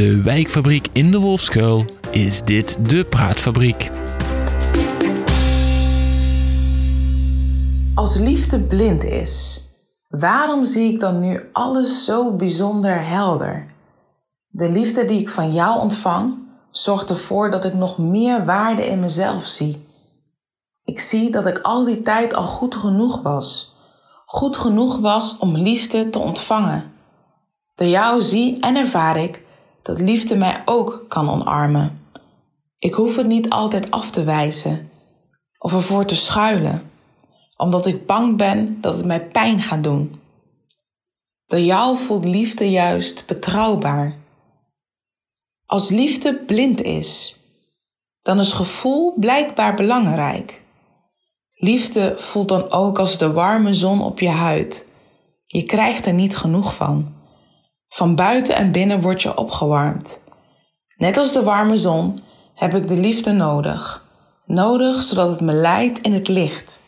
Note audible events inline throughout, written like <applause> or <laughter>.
De wijkfabriek in de Wolfskuil is dit de Praatfabriek. Als liefde blind is, waarom zie ik dan nu alles zo bijzonder helder? De liefde die ik van jou ontvang, zorgt ervoor dat ik nog meer waarde in mezelf zie. Ik zie dat ik al die tijd al goed genoeg was. Goed genoeg was om liefde te ontvangen. Door jou zie en ervaar ik dat liefde mij ook kan omarmen. Ik hoef het niet altijd af te wijzen of ervoor te schuilen, omdat ik bang ben dat het mij pijn gaat doen. Door jou voelt liefde juist betrouwbaar. Als liefde blind is, dan is gevoel blijkbaar belangrijk. Liefde voelt dan ook als de warme zon op je huid. Je krijgt er niet genoeg van. Van buiten en binnen word je opgewarmd. Net als de warme zon heb ik de liefde nodig. Nodig zodat het me leidt in het licht.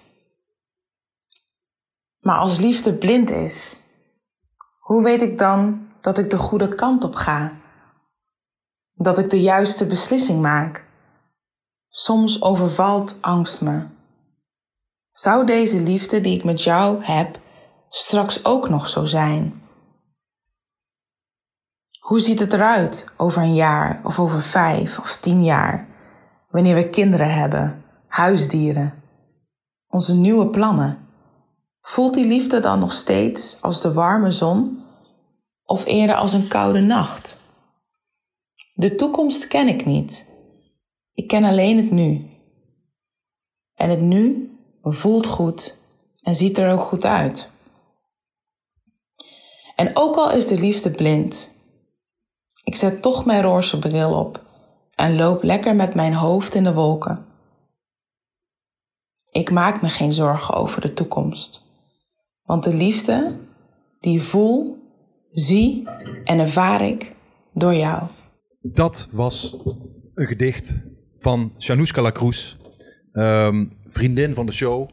Maar als liefde blind is, hoe weet ik dan dat ik de goede kant op ga? Dat ik de juiste beslissing maak? Soms overvalt angst me. Zou deze liefde die ik met jou heb straks ook nog zo zijn? Hoe ziet het eruit over een jaar of over vijf of tien jaar, wanneer we kinderen hebben, huisdieren, onze nieuwe plannen? Voelt die liefde dan nog steeds als de warme zon of eerder als een koude nacht? De toekomst ken ik niet. Ik ken alleen het nu. En het nu voelt goed en ziet er ook goed uit. En ook al is de liefde blind, ik zet toch mijn roze bril op en loop lekker met mijn hoofd in de wolken. Ik maak me geen zorgen over de toekomst, want de liefde die voel, zie en ervaar ik door jou. Dat was een gedicht van Januska Lacroix, um, vriendin van de show,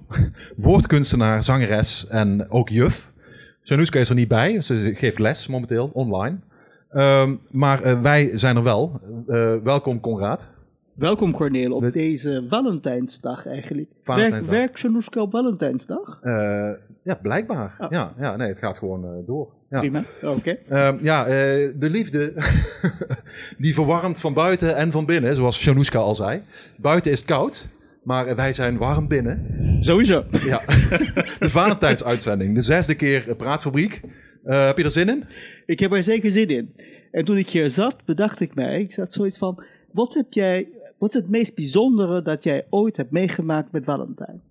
woordkunstenaar, zangeres en ook juf. Januska is er niet bij, ze geeft les momenteel online. Um, maar uh, wij zijn er wel. Uh, welkom, Conrad. Welkom, Corneel, op deze Valentijnsdag eigenlijk. Valentijnsdag. Werk Januska op Valentijnsdag? Uh, ja, blijkbaar. Oh. Ja, ja, nee, het gaat gewoon door. Ja. Prima, oké. Okay. <laughs> Um, ja, de liefde <laughs> die verwarmt van buiten en van binnen, zoals Januska al zei. Buiten is het koud. Maar wij zijn warm binnen. Sowieso. Ja. <laughs> De Valentijnsuitzending. De zesde keer Praatfabriek. Heb je er zin in? Ik heb er zeker zin in. En toen ik hier zat, bedacht ik mij, ik zat zoiets van, wat heb jij, wat is het meest bijzondere dat jij ooit hebt meegemaakt met Valentijn?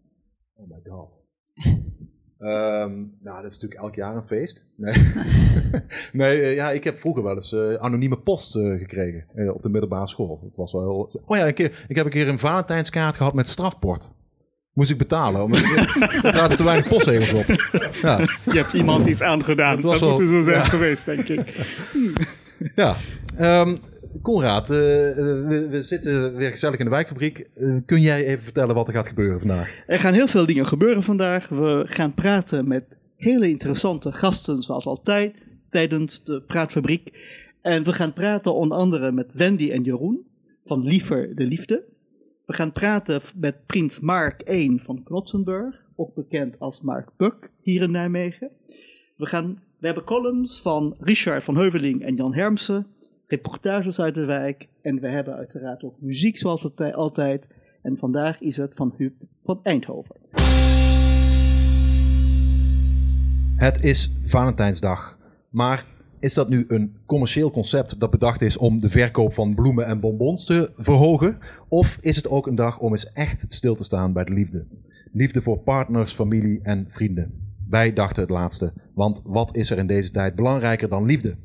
Oh my god. Um, <laughs> nou, dat is natuurlijk elk jaar een feest. Nee, <laughs> nee uh, ja, ik heb vroeger wel eens uh, anonieme post uh, gekregen op de middelbare school. Het was wel heel... Oh ja, een keer, ik heb een keer een Valentijnskaart gehad met strafport. Moest ik betalen, omdat <laughs> er zaten te weinig postzegels op. Ja. Je hebt iemand iets aangedaan. Het was dat wel, moet zo zijn ja. geweest, denk ik. <laughs> ja. Um, Conrad, uh, we, we, zitten weer gezellig in de wijkfabriek. Uh, kun jij even vertellen wat er gaat gebeuren vandaag? Er gaan heel veel dingen gebeuren vandaag. We gaan praten met hele interessante gasten, zoals altijd, tijdens de praatfabriek. En we gaan praten onder andere met Wendy en Jeroen van Liever de Liefde. We gaan praten met prins Mark I van Knotsenburg, ook bekend als Mark Buck hier in Nijmegen. We, gaan, we hebben columns van Richard van Heuveling en Jan Hermsen reportages uit de wijk. En we hebben uiteraard ook muziek zoals het altijd. En vandaag is het van Huub van Eindhoven. Het is Valentijnsdag. Maar is dat nu een commercieel concept dat bedacht is om de verkoop van bloemen en bonbons te verhogen? Of is het ook een dag om eens echt stil te staan bij de liefde? Liefde voor partners, familie en vrienden. Wij dachten het laatste, want wat is er in deze tijd belangrijker dan liefde?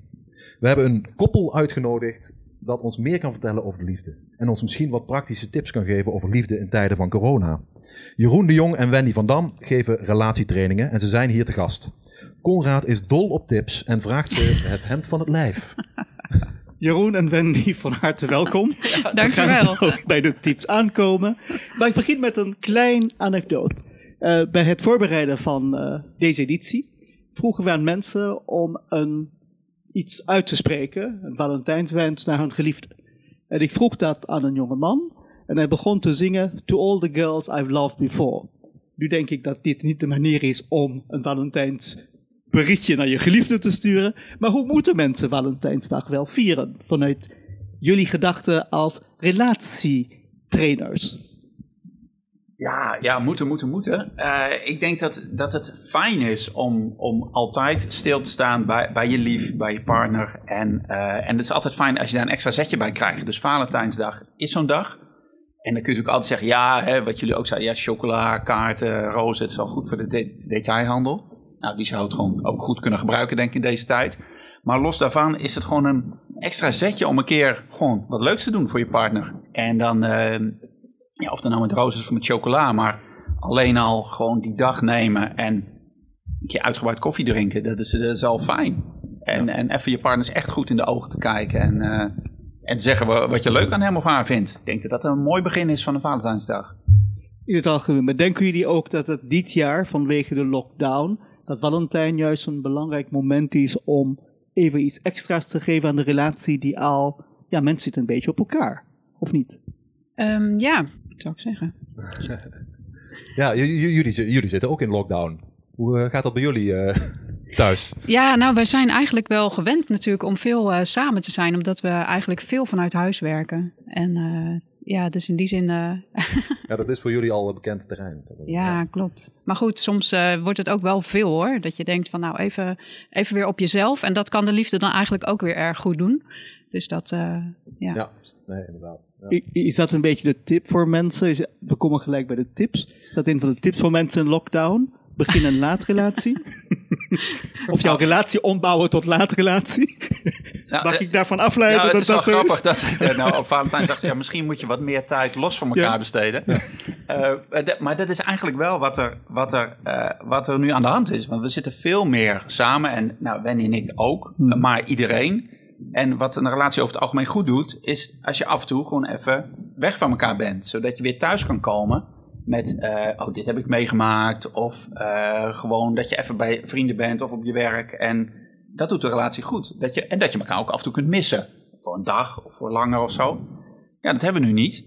We hebben een koppel uitgenodigd dat ons meer kan vertellen over de liefde. En ons misschien wat praktische tips kan geven over liefde in tijden van corona. Jeroen de Jong en Wendy van Dam geven relatietrainingen en ze zijn hier te gast. Conrad is dol op tips en vraagt ze <laughs> het hemd van het lijf. Jeroen en Wendy, van harte welkom. Ja, Dankjewel. We gaan bij de tips aankomen. Maar ik begin met een klein anekdote. Uh, bij het voorbereiden van uh, deze editie vroegen we aan mensen om een iets uit te spreken, een Valentijnswens naar hun geliefde. En ik vroeg dat aan een jonge man en hij begon te zingen To all the girls I've loved before. Nu denk ik dat dit niet de manier is om een Valentijns berichtje naar je geliefde te sturen, maar hoe moeten mensen Valentijnsdag wel vieren vanuit jullie gedachten als relatietrainers? Ja, ja, moeten, moeten, moeten. Eh, ik denk dat, dat het fijn is om, om altijd stil te staan bij, bij je lief, bij je partner. En, eh, en het is altijd fijn als je daar een extra zetje bij krijgt. Dus Valentijnsdag is zo'n dag. En dan kun je natuurlijk altijd zeggen, ja, hè, wat jullie ook zeiden, ja, chocola, kaarten, rozen, het is wel goed voor de de- detailhandel. Nou, die zou het gewoon ook goed kunnen gebruiken, denk ik, in deze tijd. Maar los daarvan is het gewoon een extra zetje om een keer gewoon wat leuks te doen voor je partner. En dan, eh, ja, of dan nou met rozen of met chocola, maar alleen al gewoon die dag nemen en een keer uitgebreid koffie drinken, dat is, dat is al fijn. En, en even je partners echt goed in de ogen te kijken en, eh, en te zeggen wa- wat je leuk aan hem of haar vindt. Ik denk dat dat een mooi begin is van een Valentijnsdag. In het algemeen, maar denken jullie ook dat het dit jaar vanwege de lockdown, dat Valentijn juist een belangrijk moment is om even iets extra's te geven aan de relatie die al, ja, mensen zitten een beetje op elkaar, of niet? Ehm, ja, zou ik zeggen. <laughs> Ja, jullie, jullie zitten ook in lockdown. Hoe eh, gaat dat bij jullie eh, <laughs> thuis? Ja, nou, wij zijn eigenlijk wel gewend natuurlijk om veel eh, samen te zijn, omdat we eigenlijk veel vanuit huis werken. En eh, ja, dus in die zin, eh, <laughs> Ja, dat is voor jullie al een bekend terrein. ja, klopt. Maar goed, soms eh, wordt het ook wel veel hoor. Dat je denkt van nou, even, even weer op jezelf. En dat kan de liefde dan eigenlijk ook weer erg goed doen. Dus dat, eh, ja. Ja, nee, inderdaad. Ja. Is dat een beetje de tip voor mensen? Is- We komen gelijk bij de tips. Dat een van de tips voor mensen in lockdown? Begin een laatrelatie? of jouw relatie ombouwen tot laatrelatie? Nou, Mag eh, ik daarvan afleiden het dat is dat grappig is? dat we nou, op Valentijnsdag ja, misschien moet je wat meer tijd los van elkaar Ja. besteden. Eh, maar dat- maar dat is eigenlijk wel wat er, wat, er, eh, wat er nu aan de hand is. Want we zitten veel meer samen en nou, Wendy en ik ook, Hmm. maar iedereen. En wat een relatie over het algemeen goed doet, is als je af en toe gewoon even weg van elkaar bent. Zodat je weer thuis kan komen met, eh, oh, dit heb ik meegemaakt. Of eh, gewoon dat je even bij vrienden bent of op je werk. En dat doet de relatie goed. Dat je, en dat je elkaar ook af en toe kunt missen. Voor een dag of voor langer of zo. Ja, dat hebben we nu niet.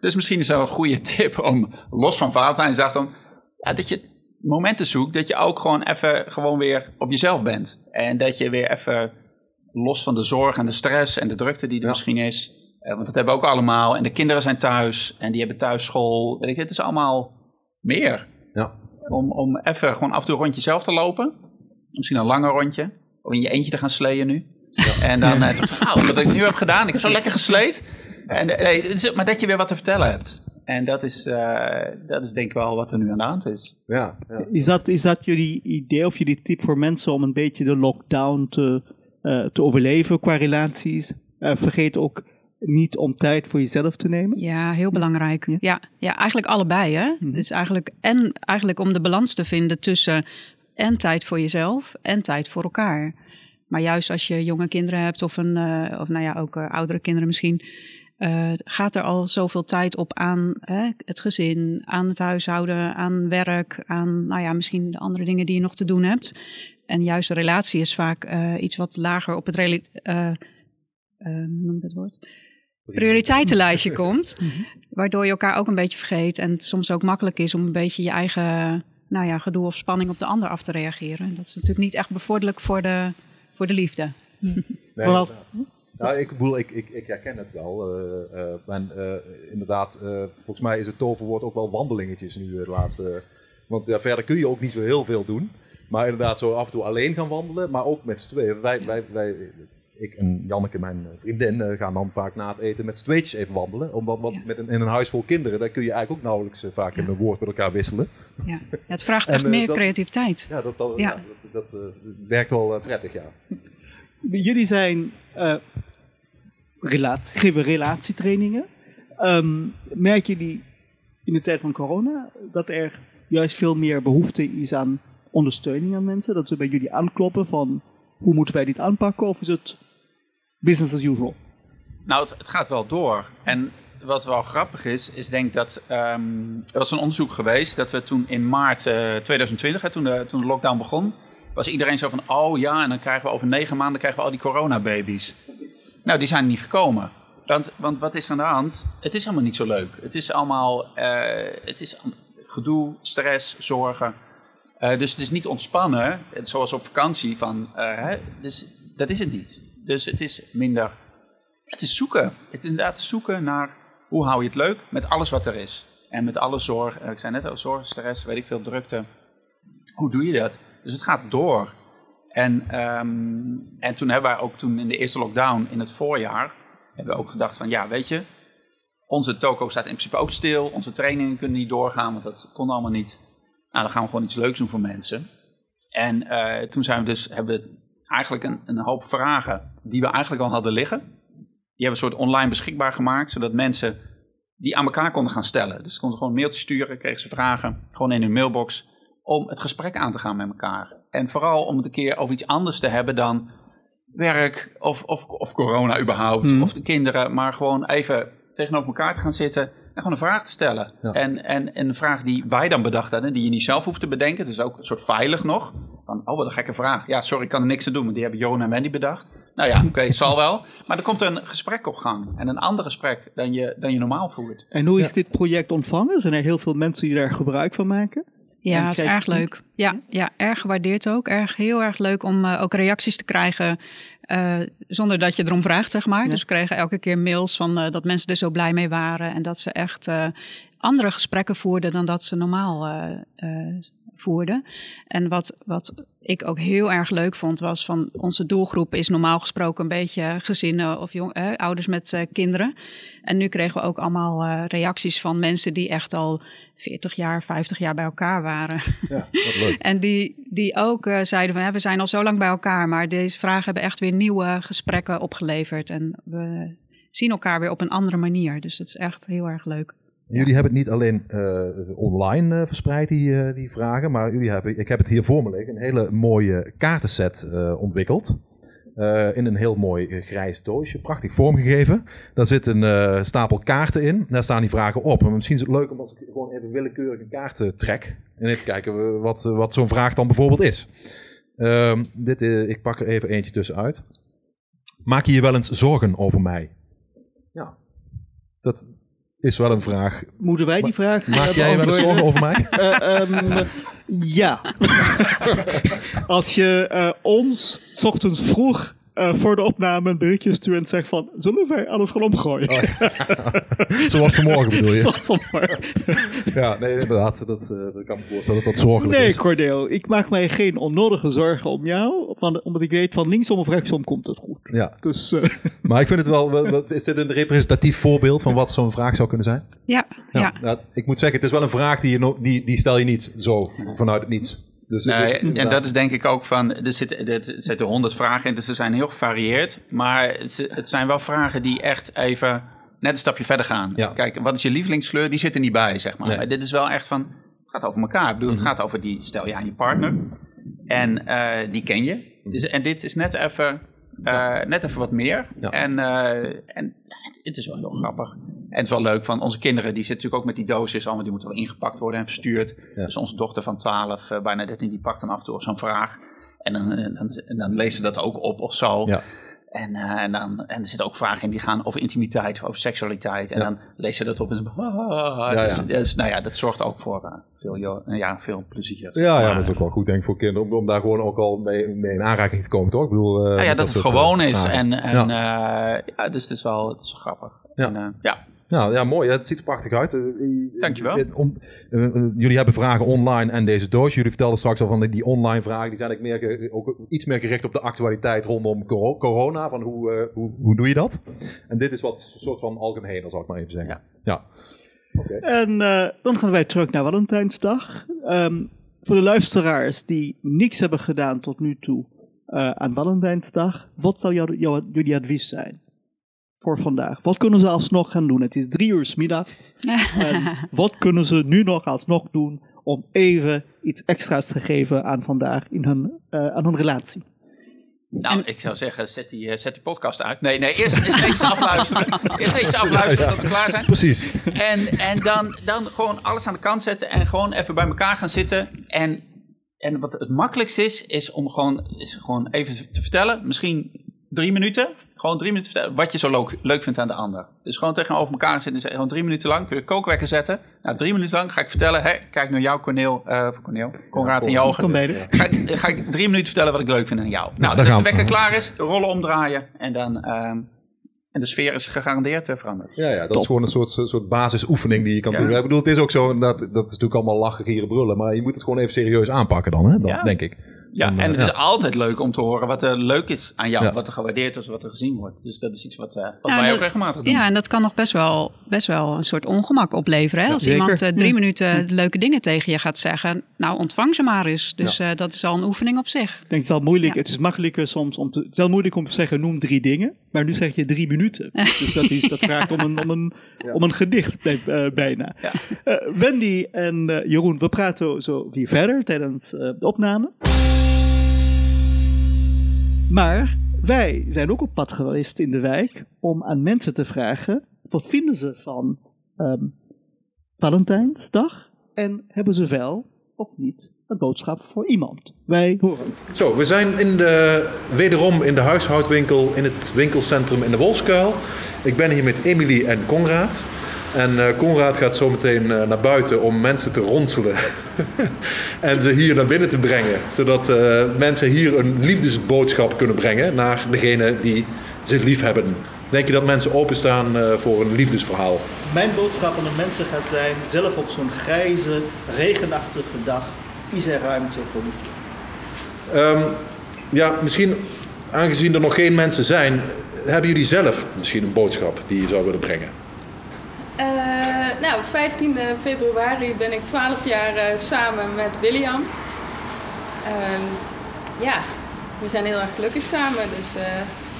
Dus misschien is dat een goede <laughs> tip om los van Valentijnsdag dan... Ja, dat je momenten zoekt dat je ook gewoon even gewoon weer op jezelf bent. En dat je weer even los van de zorg en de stress en de drukte die er Ja. misschien is. Eh, want dat hebben we ook allemaal. En de kinderen zijn thuis en die hebben thuis school. Weet ik, het is allemaal meer. Ja. Om, om even gewoon af en toe een rondje zelf te lopen. Misschien een langer rondje. Of in je eentje te gaan sleeën nu. En dan eh, toch, <laughs> nou, wat ik nu heb gedaan. Ik heb zo lekker gesleed. En, eh, nee, het is- maar dat je weer wat te vertellen hebt. En dat is, eh, dat is denk ik wel wat er nu aan de hand is. Ja, ja. Is dat, is dat jullie idee of jullie tip voor mensen om een beetje de lockdown te, eh, te overleven qua relaties? Eh, vergeet ook niet om tijd voor jezelf te nemen. Ja, heel belangrijk. Ja, ja, eigenlijk allebei. Hè? Dus eigenlijk, en eigenlijk om de balans te vinden tussen en tijd voor jezelf en tijd voor elkaar. Maar juist als je jonge kinderen hebt of, een, eh, of nou ja, ook eh, oudere kinderen misschien, eh, gaat er al zoveel tijd op aan hè, het gezin, aan het huishouden, aan werk, aan nou ja, misschien de andere dingen die je nog te doen hebt. En juist de relatie is vaak iets wat lager op het rela- hoe noem ik dat woord? Prioriteitenlijstje komt. <laughs> Waardoor je elkaar ook een beetje vergeet. En het soms ook makkelijk is om een beetje je eigen nou ja, gedoe of spanning op de ander af te reageren. Dat is natuurlijk niet echt bevorderlijk voor de, voor de liefde. <laughs> Nee, Vooral- Nou, ik bedoel, ik, ik, ik herken het wel. eh, eh, en eh, inderdaad, eh, volgens mij is het toverwoord ook wel wandelingetjes nu de laatste. Want ja, verder kun je ook niet zo heel veel doen. Maar inderdaad, zo af en toe alleen gaan wandelen, maar ook met z'n tweeën. Wij, wij, wij, ik en Janneke, mijn vriendin, eh, gaan dan vaak na het eten met z'n tweetjes even wandelen. Omdat, want Ja. met een, in een huis vol kinderen, daar kun je eigenlijk ook nauwelijks eh, vaak een woord met elkaar wisselen. Ja. Het vraagt <laughs> En, echt eh, meer dat- creativiteit. Ja, dat, is dan, Ja. ja. dat, dat eh, werkt wel eh, prettig, ja. Jullie zijn eh relatie, geven relatietrainingen. Ehm merken jullie in de tijd van corona dat er juist veel meer behoefte is aan ondersteuning aan mensen? Dat ze bij jullie aankloppen van hoe moeten wij dit aanpakken? Of is het business as usual? Nou, het, het gaat wel door. En wat wel grappig is, is denk dat ehm, er was een onderzoek geweest dat we toen in maart eh, 2020, hè, toen, de, toen de lockdown begon, was iedereen zo van, oh ja, en dan krijgen we over negen maanden krijgen we al die coronababies. Nou, die zijn niet gekomen. Want, want wat is aan de hand? Het is helemaal niet zo leuk. Het is allemaal eh, het is gedoe, stress, zorgen. Eh, dus het is niet ontspannen, zoals op vakantie. Van, eh, hè, dus dat is het niet. Dus het is minder. Het is zoeken. Het is inderdaad zoeken naar hoe hou je het leuk met alles wat er is. En met alle zorg. eh, Ik zei net al, zorg, stress, weet ik veel, drukte. Hoe doe je dat? Dus het gaat door. En, ehm, en toen hebben wij ook toen in de eerste lockdown in het voorjaar, hebben we ook gedacht van ja, weet je, onze toko staat in principe ook stil. Onze trainingen kunnen niet doorgaan, want dat kon allemaal niet. Nou, dan gaan we gewoon iets leuks doen voor mensen. En eh, toen zijn we dus, hebben we eigenlijk een, een hoop vragen die we eigenlijk al hadden liggen. Die hebben we soort online beschikbaar gemaakt, zodat mensen die aan elkaar konden gaan stellen. Dus ze konden gewoon een mailtje sturen, kregen ze vragen, gewoon in hun mailbox, om het gesprek aan te gaan met elkaar. En vooral om het een keer over iets anders te hebben dan werk of, of, of corona überhaupt, Hmm. of de kinderen, maar gewoon even tegenover elkaar te gaan zitten en gewoon een vraag te stellen. Ja. En, en, en een vraag die wij dan bedacht hadden, die je niet zelf hoeft te bedenken, dus ook een soort veilig nog. Van, oh, wat een gekke vraag. Ja, sorry, ik kan er niks aan doen, maar die hebben Johan en Wendy bedacht. Nou ja, oké, het <laughs> zal wel. Maar er komt een gesprek op gang. En een ander gesprek dan je, dan je normaal voert. En hoe is dit project ontvangen? Zijn er heel veel mensen die daar gebruik van maken? Ja, dat is erg leuk. Ja, ja, erg gewaardeerd ook. Erg, heel erg leuk om eh, ook reacties te krijgen eh, zonder dat je erom vraagt, zeg maar. Ja. Dus we kregen elke keer mails van eh, dat mensen er zo blij mee waren. En dat ze echt eh, andere gesprekken voerden dan dat ze normaal eh, eh, voerden. En wat, wat ik ook heel erg leuk vond, was van onze doelgroep is normaal gesproken een beetje gezinnen of jong, eh, ouders met eh, kinderen. En nu kregen we ook allemaal eh, reacties van mensen die echt al 40 jaar, 50 jaar bij elkaar waren. Ja, wat leuk. <laughs> En die, die ook eh, zeiden van, we zijn al zo lang bij elkaar, maar deze vragen hebben echt weer nieuwe gesprekken opgeleverd. En we zien elkaar weer op een andere manier. Dus dat is echt heel erg leuk. Jullie hebben het niet alleen eh, online eh, verspreid, die, eh, die vragen, maar jullie hebben, ik heb het hier voor me liggen, een hele mooie kaartenset ontwikkeld. In een heel mooi grijs doosje, prachtig vormgegeven. Daar zit een stapel kaarten in. Daar staan die vragen op. En misschien is het leuk om als ik gewoon even willekeurige kaarten trek. En even kijken wat, wat zo'n vraag dan bijvoorbeeld is. Ehm, dit, ik pak er even eentje tussenuit. Maak je je wel eens zorgen over mij? Ja. Dat is wel een vraag. Moeten wij die vraag Maak jij je wel eens zorgen over mij? Eh, ehm, ja. <laughs> Als je eh, ons 's ochtends vroeg eh, voor de opname een berichtje stuurt en zegt van... Zullen wij alles gaan omgooien? Oh, <laughs> Zoals vanmorgen bedoel je? <laughs> Zoals van maar. <laughs> Ja, nee, inderdaad. Dat, eh, dat kan me voorstellen dat dat zorgelijk Nee, is. Cordeel. Ik maak mij geen onnodige zorgen om jou. want- Omdat ik weet van linksom of rechtsom komt het goed. Ja, Dus eh, maar ik vind het wel, is dit een representatief voorbeeld van wat zo'n vraag zou kunnen zijn? Ja, ja. nou, ik moet zeggen, het is wel een vraag die, je no- die, die stel je niet zo vanuit het niets. Dus is en dat is denk ik ook van, er zitten, er zitten honderd vragen in, dus ze zijn heel gevarieerd. Maar het, het zijn wel vragen die echt even net een stapje verder gaan. Ja. Kijk, wat is je lievelingskleur? Die zit er niet bij, zeg maar. Nee. Mhm. Maar dit is wel echt van, het gaat over elkaar. Ik bedoel, het gaat over die, stel je aan je partner. En eh, die ken je. Mhm. Dus, en dit is net even, eh, net even wat meer. En, eh, en het is wel heel grappig. En het is wel leuk van onze kinderen, die zitten natuurlijk ook met die doosjes, allemaal, die moeten wel ingepakt worden en verstuurd. Ja. Dus onze dochter van 12, eh, bijna 13, die pakt dan af en toe zo'n vraag. En dan, eh, dan, dan leest ze dat ook op of zo. Ja. En, eh, en, dan, en er zitten ook vragen in die gaan over intimiteit, over seksualiteit. En Ja. dan leest ze dat op en ze... Ja, dus, ja. dus, nou ja, dat zorgt ook voor veel, ja, veel plezier. Ja, ja, dat is ook wel goed denk ik voor kinderen. Om, om daar gewoon ook al mee, mee in aanraking te komen, toch? Ik bedoel, Nou ja, dat het gewoon is. En, en ja. ja, dus het is wel het is grappig. Ja. En, ja. Ja, ja, mooi. Ja, het ziet er prachtig uit. Eh, eh, Dankjewel. eh, Om, jullie hebben vragen online en deze doos. Jullie vertelden straks al van die, die online vragen. Die zijn eigenlijk meer, ge- ook iets meer gericht op de actualiteit rondom coro- corona. Van hoe, eh, hoe, hoe doe je dat? En dit is wat soort van algemeen, zal ik maar even zeggen. Ja. Oké. En eh, dan gaan wij terug naar Valentijnsdag. Ehm, voor de luisteraars die niks hebben gedaan tot nu toe eh, aan Valentijnsdag, wat zou jou, jou- jullie advies zijn voor vandaag? Wat kunnen ze alsnog gaan doen? Het is drie uur 's middag. <laughs> En wat kunnen ze nu nog alsnog doen om even iets extra's te geven aan vandaag in hun, eh, aan hun relatie? Nou, ik zou zeggen, zet die, eh, zet die podcast uit. Nee, nee, eerst, eerst netjes afluisteren. <laughs> Eerst netjes afluisteren tot we klaar zijn. Precies. En, en dan, dan gewoon alles aan de kant zetten en gewoon even bij elkaar gaan zitten. En en wat het makkelijkste is, is om gewoon, is gewoon even te vertellen. Misschien drie minuten. Gewoon drie minuten vertellen wat je zo leuk, leuk vindt aan de ander. Dus gewoon tegenover elkaar zitten en zeggen, gewoon drie minuten lang. Kun je de kookwekker zetten. Nou, drie minuten lang ga ik vertellen. Hè, kijk naar jou, Corneel. of Corneel. Conrad in je ogen. Ga ik, ga ik drie minuten vertellen wat ik leuk vind aan jou. Nou, dan als gaan de we. wekker klaar is, de rollen omdraaien. En dan... ehm, en de sfeer is gegarandeerd eh, veranderd. Ja, ja dat Top. is gewoon een soort, soort basisoefening die je kan Ja. doen. Ik bedoel, het is ook zo, dat, dat is natuurlijk allemaal lachen, gieren, brullen. Maar je moet het gewoon even serieus aanpakken dan, hè? Ja. denk ik. Ja, en eh, het ja. is altijd leuk om te horen wat er leuk is aan jou. Ja. Wat er gewaardeerd is, wat er gezien wordt. Dus dat is iets wat, eh, wat Ja, wij dat- ook regelmatig doen. Ja, en dat kan nog best wel, best wel een soort ongemak opleveren. Hè? Als zeker. iemand eh, drie Ja. minuten leuke dingen tegen je gaat zeggen, nou ontvang ze maar eens. Dus eh, dat is al een oefening op zich. Ik denk, het is al moeilijk. Ja. Het is makkelijker soms om te. Het is wel moeilijk om te zeggen, noem drie dingen. Maar nu zeg je drie minuten. <laughs> Dus dat, is, dat vraagt om een, om een, om een gedicht bij- eh, bijna. Ja. Eh, Wendy en eh, Jeroen, we praten zo weer verder tijdens eh, de opname. Maar wij zijn ook op pad geweest in de wijk om aan mensen te vragen: wat vinden ze van ehm, Valentijnsdag? En hebben ze wel of niet een boodschap voor iemand? Wij horen. Zo, we zijn in de, wederom in de huishoudwinkel in het winkelcentrum in de Wolfskuil. Ik ben hier met Emily en Conrad. En eh Conrad gaat zo meteen eh, naar buiten om mensen te ronselen. <laughs> en ze hier naar binnen te brengen. Zodat eh, mensen hier een liefdesboodschap kunnen brengen naar degene die ze lief hebben. Denk je dat mensen openstaan voor een liefdesverhaal? Mijn boodschap aan de mensen gaat zijn: zelf op zo'n grijze, regenachtige dag is er ruimte voor liefde. Ehm, ja, misschien aangezien er nog geen mensen zijn, hebben jullie zelf misschien een boodschap die je zou willen brengen? Eh, nou, 15 februari ben ik 12 jaar eh, samen met William. Ehm, ja, we zijn heel erg gelukkig samen, dus eh,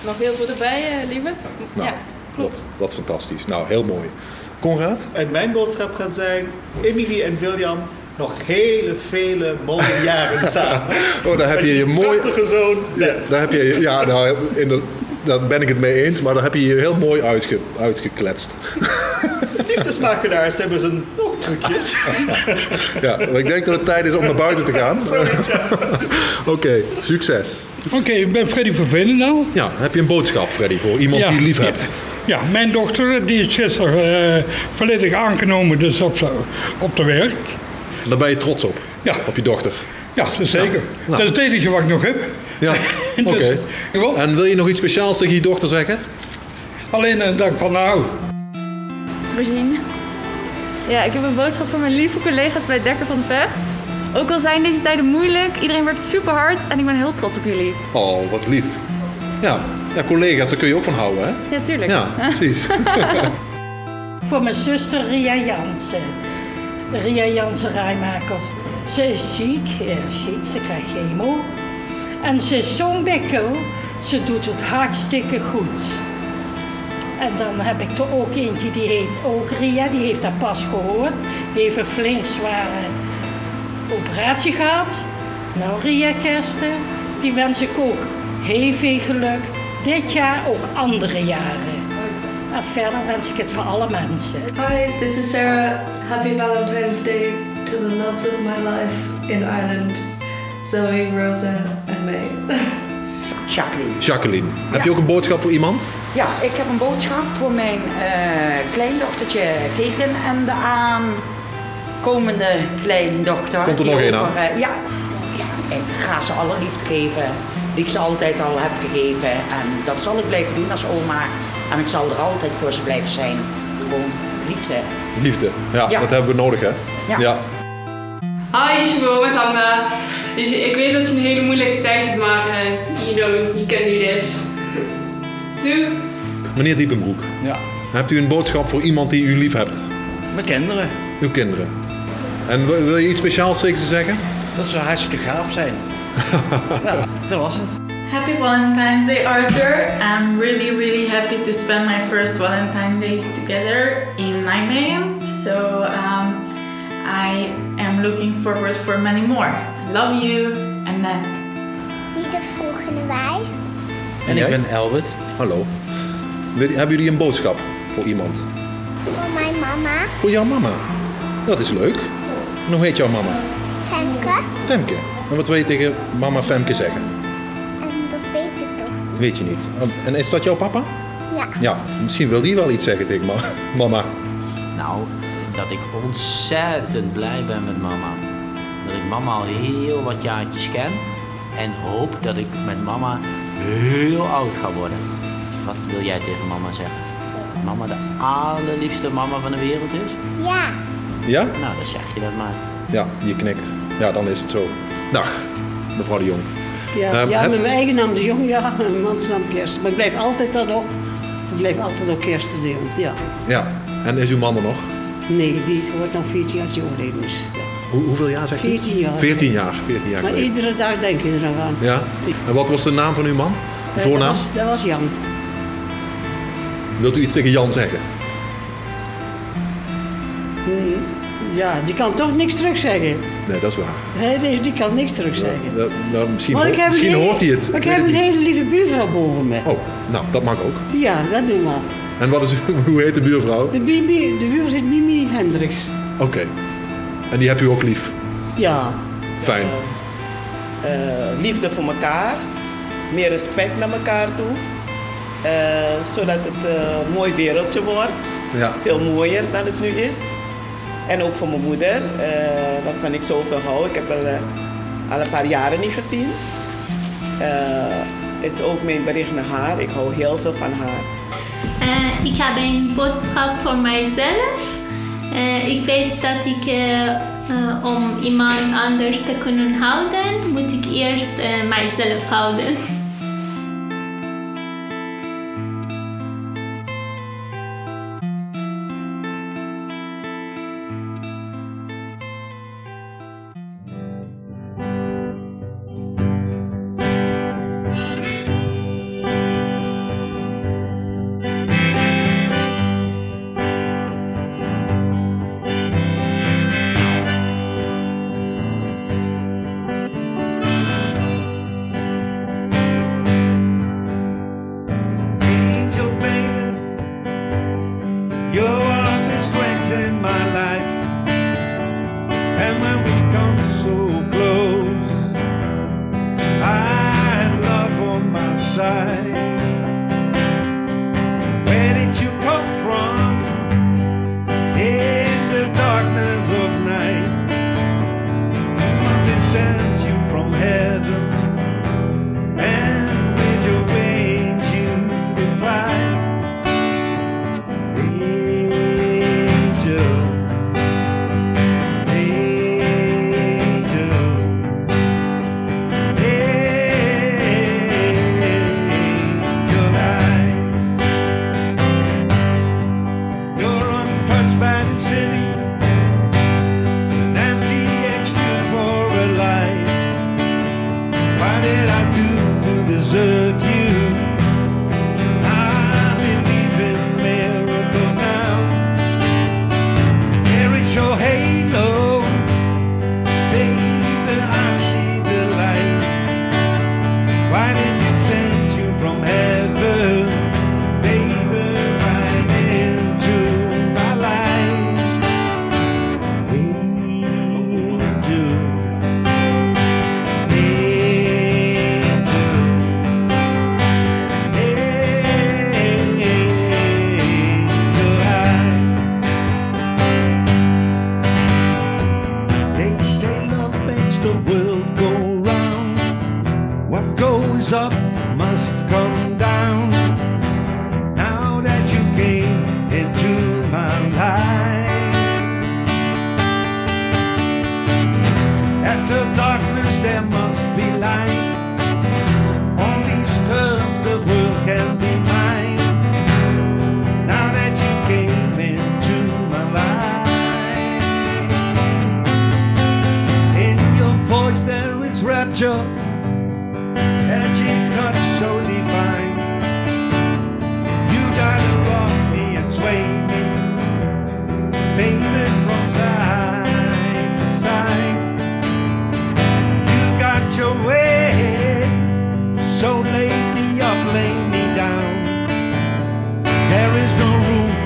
nog heel veel erbij, lieverd. Nou, ja, klopt. Wat, wat fantastisch. Nou, heel mooi. Conrad? En mijn boodschap gaat zijn: Emily en William nog hele, vele mooie jaren samen. Oh, daar heb je je mooi... Prachtige zoon. Ja, daar heb je, ja nou, in de, daar ben ik het mee eens, maar daar heb je je heel mooi uitge, uitgekletst. <laughs> Liefdesmakelaars hebben zijn ook trucjes. <laughs> Ja, maar ik denk dat het tijd is om naar buiten te gaan. <laughs> Oké, succes. Oké, ik ben Freddy van Veenendaal. Ja, heb je een boodschap, Freddy, voor iemand Ja, die je lief hebt? Ja, mijn dochter die is gisteren eh, volledig aangenomen dus op, zo- op de werk. Daar ben je trots op, Ja. op je dochter. Ja, zeker. nou. Dat is het enige wat ik nog heb. Ja, <laughs> oké. Dus, gewoon, En wil je nog iets speciaals tegen je dochter zeggen? alleen een dank van nou. Regine. Ja, ik heb een boodschap voor mijn lieve collega's bij Dekker van Vecht. Ook al zijn deze tijden moeilijk, iedereen werkt super hard en ik ben heel trots op jullie. Oh, wat lief. Ja, ja collega's, daar kun je ook van houden, hè? Ja, tuurlijk. Ja, <laughs> precies. <laughs> Voor mijn zuster Ria Jansen. Ria Jansen Rijmakers. Ze is ziek, erg ziek, ze krijgt chemo. En ze is zo'n bikkel, ze doet het hartstikke goed. En dan heb ik er ook eentje die heet ook Ria, die heeft dat pas gehoord. Die heeft een flink zware operatie gehad. Nou Ria Kersten, die wens ik ook heel veel geluk. Dit jaar ook andere jaren. En verder wens ik het voor alle mensen. Hi, this is Sarah. Happy Valentine's Day to the loves of my life in Ireland. Zoe, Rosa and May. Jacqueline. Jacqueline, heb Ja. je ook een boodschap voor iemand? Ja, ik heb een boodschap voor mijn eh, kleindochtertje Caitlin en de aankomende kleindochter. Komt er nog één aan? eh, ja, ja, ik ga ze alle liefde geven die ik ze altijd al heb gegeven. En dat zal ik blijven doen als oma. En ik zal er altijd voor ze blijven zijn. Gewoon liefde. Liefde. Ja, Ja. dat hebben we nodig, hè? Ja. Hi, Isabel met. Dus ik weet dat je een hele moeilijke tijd zit, maar eh, you know, you can do this. Doei! Meneer Diepenbroek, Ja, hebt u een boodschap voor iemand die u lief hebt? mijn kinderen. Uw kinderen. En wil, wil je iets speciaals tegen ze zeggen? Dat zou hartstikke gaaf zijn. <laughs> ja, dat was het. Happy Valentine's Day, Arthur. I'm really, really happy to spend my first Valentine days together in Nijmegen. So um, I am looking forward for many more. Love you, Annette. Die de volgende wij. En ik ben Elbert. Hallo. Hebben jullie een boodschap voor iemand? Voor mijn mama. Voor jouw mama. Dat is leuk. En hoe heet jouw mama? Femke. Femke. En wat wil je tegen mama Femke zeggen? En dat weet ik nog. Weet je niet. En is dat jouw papa? Ja. Ja, misschien wil die wel iets zeggen tegen ma- mama. Nou, dat ik ontzettend blij ben met mama. Dat ik mama al heel wat jaartjes ken. En hoop dat ik met mama heel oud ga worden. Wat wil jij tegen mama zeggen? Mama de allerliefste mama van de wereld is? Ja. Ja? Nou, dan zeg je dat maar. Ja, je knikt. Ja, dan is het zo. Dag, mevrouw de Jong. Ja, Ehm, ja heb- met mijn eigen naam de Jong, ja. Mijn mans naam Kirsten. Maar ik blijf altijd dat ook. Ik blijf altijd ook Kirsten de Jong, ja. Ja, en is uw man er nog? Nee, die wordt nog 14 jaar is. Ja. Hoe, hoeveel jaar zegt u? 14 jaar. 14 jaar, 14 jaar Maar geleden. iedere dag denk je er nog aan. Ja? En wat was de naam van uw man? De Eh, voornaam? Dat was, dat was Jan. Wilt u iets tegen Jan zeggen? Ja, die kan toch niks terug zeggen. Nee, dat is waar. Nee, die kan niks terug zeggen. Nou, nou, misschien hoort, misschien hele- hoort hij het. maar ik heb een hele lieve buurvrouw boven me. Oh, nou, dat mag ook. Ja, dat doen we. En wat is, <laughs> hoe heet de buurvrouw? De, Mimi, de buur heet Mimi Hendricks. Oké. En die hebt u ook lief? Ja. Fijn. eh, liefde voor elkaar, meer respect naar elkaar toe. eh, zodat het eh, een mooi wereldje wordt. Ja. Veel mooier dan het nu is. En ook voor mijn moeder, eh, waarvan ik zoveel hou. Ik heb haar eh, al een paar jaren niet gezien. Eh, het is ook mijn bericht naar haar. Ik hou heel veel van haar. Eh, ik heb een boodschap voor mijzelf. Eh, ik weet dat ik, eh, om iemand anders te kunnen houden, moet ik eerst mijzelf houden.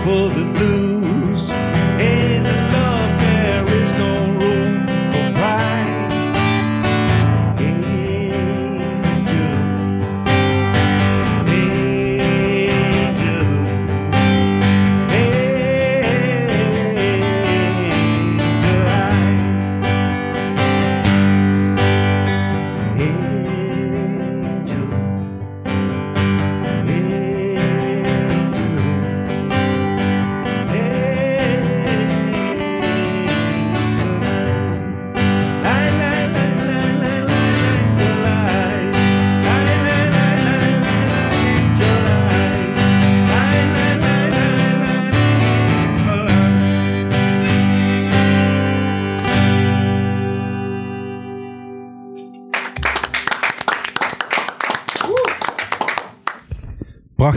For the blues.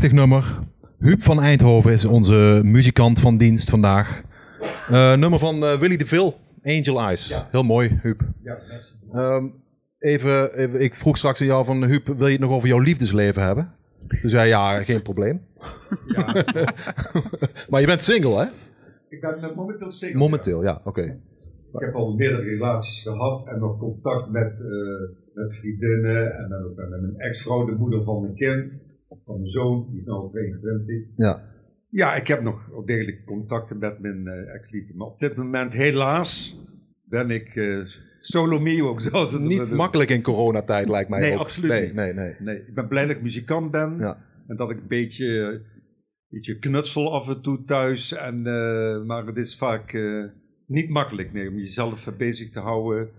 Prachtig nummer. Huub van Eindhoven is onze muzikant van dienst vandaag. Eh, nummer van eh, Willy de Vil, Angel Eyes. Heel mooi, Huub. Ehm, even, even, ik vroeg straks aan jou van Huub, wil je het nog over jouw liefdesleven hebben? Toen zei hij, ja, geen probleem. <laughs> maar je bent single, hè? Ik ben eh, momenteel single. Momenteel, ja, oké. Ik heb al meerdere relaties gehad en nog contact met, met vriendinnen en dan ook met mijn ex-vrouw, de moeder van mijn kind, van mijn zoon, die is nu al 22. Ja. Ja, ik heb nog degelijk contacten met mijn eh ex-liefde, maar op dit moment helaas ben ik eh, solo mio, <laughs> zoals het Niet makkelijk in coronatijd, lijkt mij Nee, ook. absoluut nee, niet. Nee, nee. Nee, ik ben blij dat ik muzikant ben en dat ik een beetje, eh, beetje knutsel af en toe thuis, en, eh, maar het is vaak niet makkelijk nee, om jezelf bezig te houden.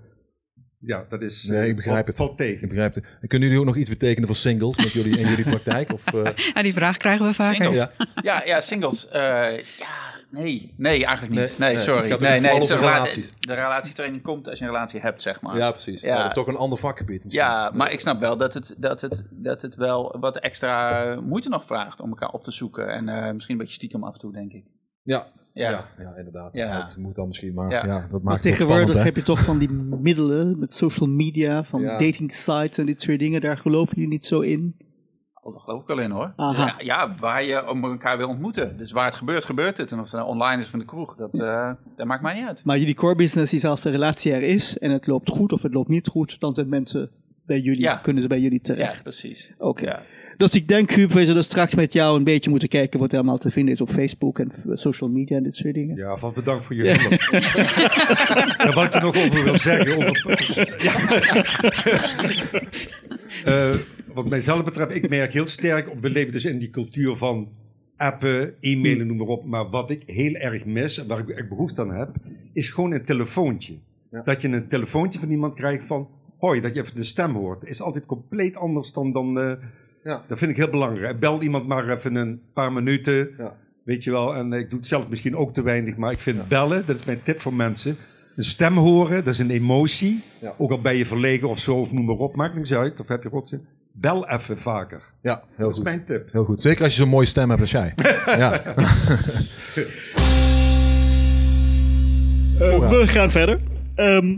Ja, dat is. Nee, ik begrijp valt- het. Tegen. Ik begrijp het. En kunnen jullie ook nog iets betekenen voor singles met jullie, in jullie praktijk? Of, eh, <laughs> Ja, die vraag krijgen we. Singles? Ja. Ja, ja, singles. eh, ja, nee. Nee, eigenlijk niet. Nee, Nee, nee, sorry. nee, nee, relaties. De relatietraining komt als je een relatie hebt, zeg maar. Ja, precies. Ja. Ja, dat is toch een ander vakgebied. misschien. Ja, maar ik snap wel dat het, dat, het, dat het wel wat extra moeite nog vraagt om elkaar op te zoeken. En eh, misschien een beetje stiekem af en toe, denk ik. Ja, Ja. ja. ja, inderdaad. Ja. Het moet dan misschien, maar Ja. ja, dat Maar maakt tegenwoordig spannend, heb je toch van die middelen met social media, van Ja. dating sites en dit soort dingen. Daar geloven jullie niet zo in. Oh, daar geloof ik wel in hoor. Ja, ja, waar je om elkaar wil ontmoeten. Dus waar het gebeurt, gebeurt het. En of het nou online is in de kroeg, dat, eh, dat maakt mij niet uit. Maar jullie core business is als de relatie er is en het loopt goed of het loopt niet goed, dan zijn mensen bij jullie, Ja. kunnen ze bij jullie terecht. Ja, precies. Oké. Ja. Dus ik denk, Huub, we zullen straks met jou een beetje moeten kijken wat er allemaal te vinden is op Facebook en social media en dit soort dingen. Ja, van bedankt voor je hulp. <laughs> ja, wat ik er nog over wil zeggen. Over, ja. <laughs> Eh, wat mijzelf betreft, ik merk heel sterk, we leven dus in die cultuur van appen, e-mailen, noem maar op. Maar wat ik heel erg mis, en waar ik echt behoefte aan heb, is gewoon een telefoontje. Dat je een telefoontje van iemand krijgt van, hoi, dat je even de stem hoort. is altijd compleet anders dan, dan eh, Ja. dat vind ik heel belangrijk. Bel iemand maar even een paar minuten. Ja. Weet je wel, en ik doe het zelf misschien ook te weinig, maar ik vind bellen, dat is mijn tip voor mensen. Een stem horen, dat is een emotie. Ja. Ook al ben je verlegen of zo, of noem maar op, maakt niks uit. Of heb je rotzin. Bel even vaker. Ja, heel Dat is goed. mijn tip. Heel goed. Zeker als je zo'n mooie stem hebt als jij. ja. <laughs> Eh, we gaan verder. Ehm,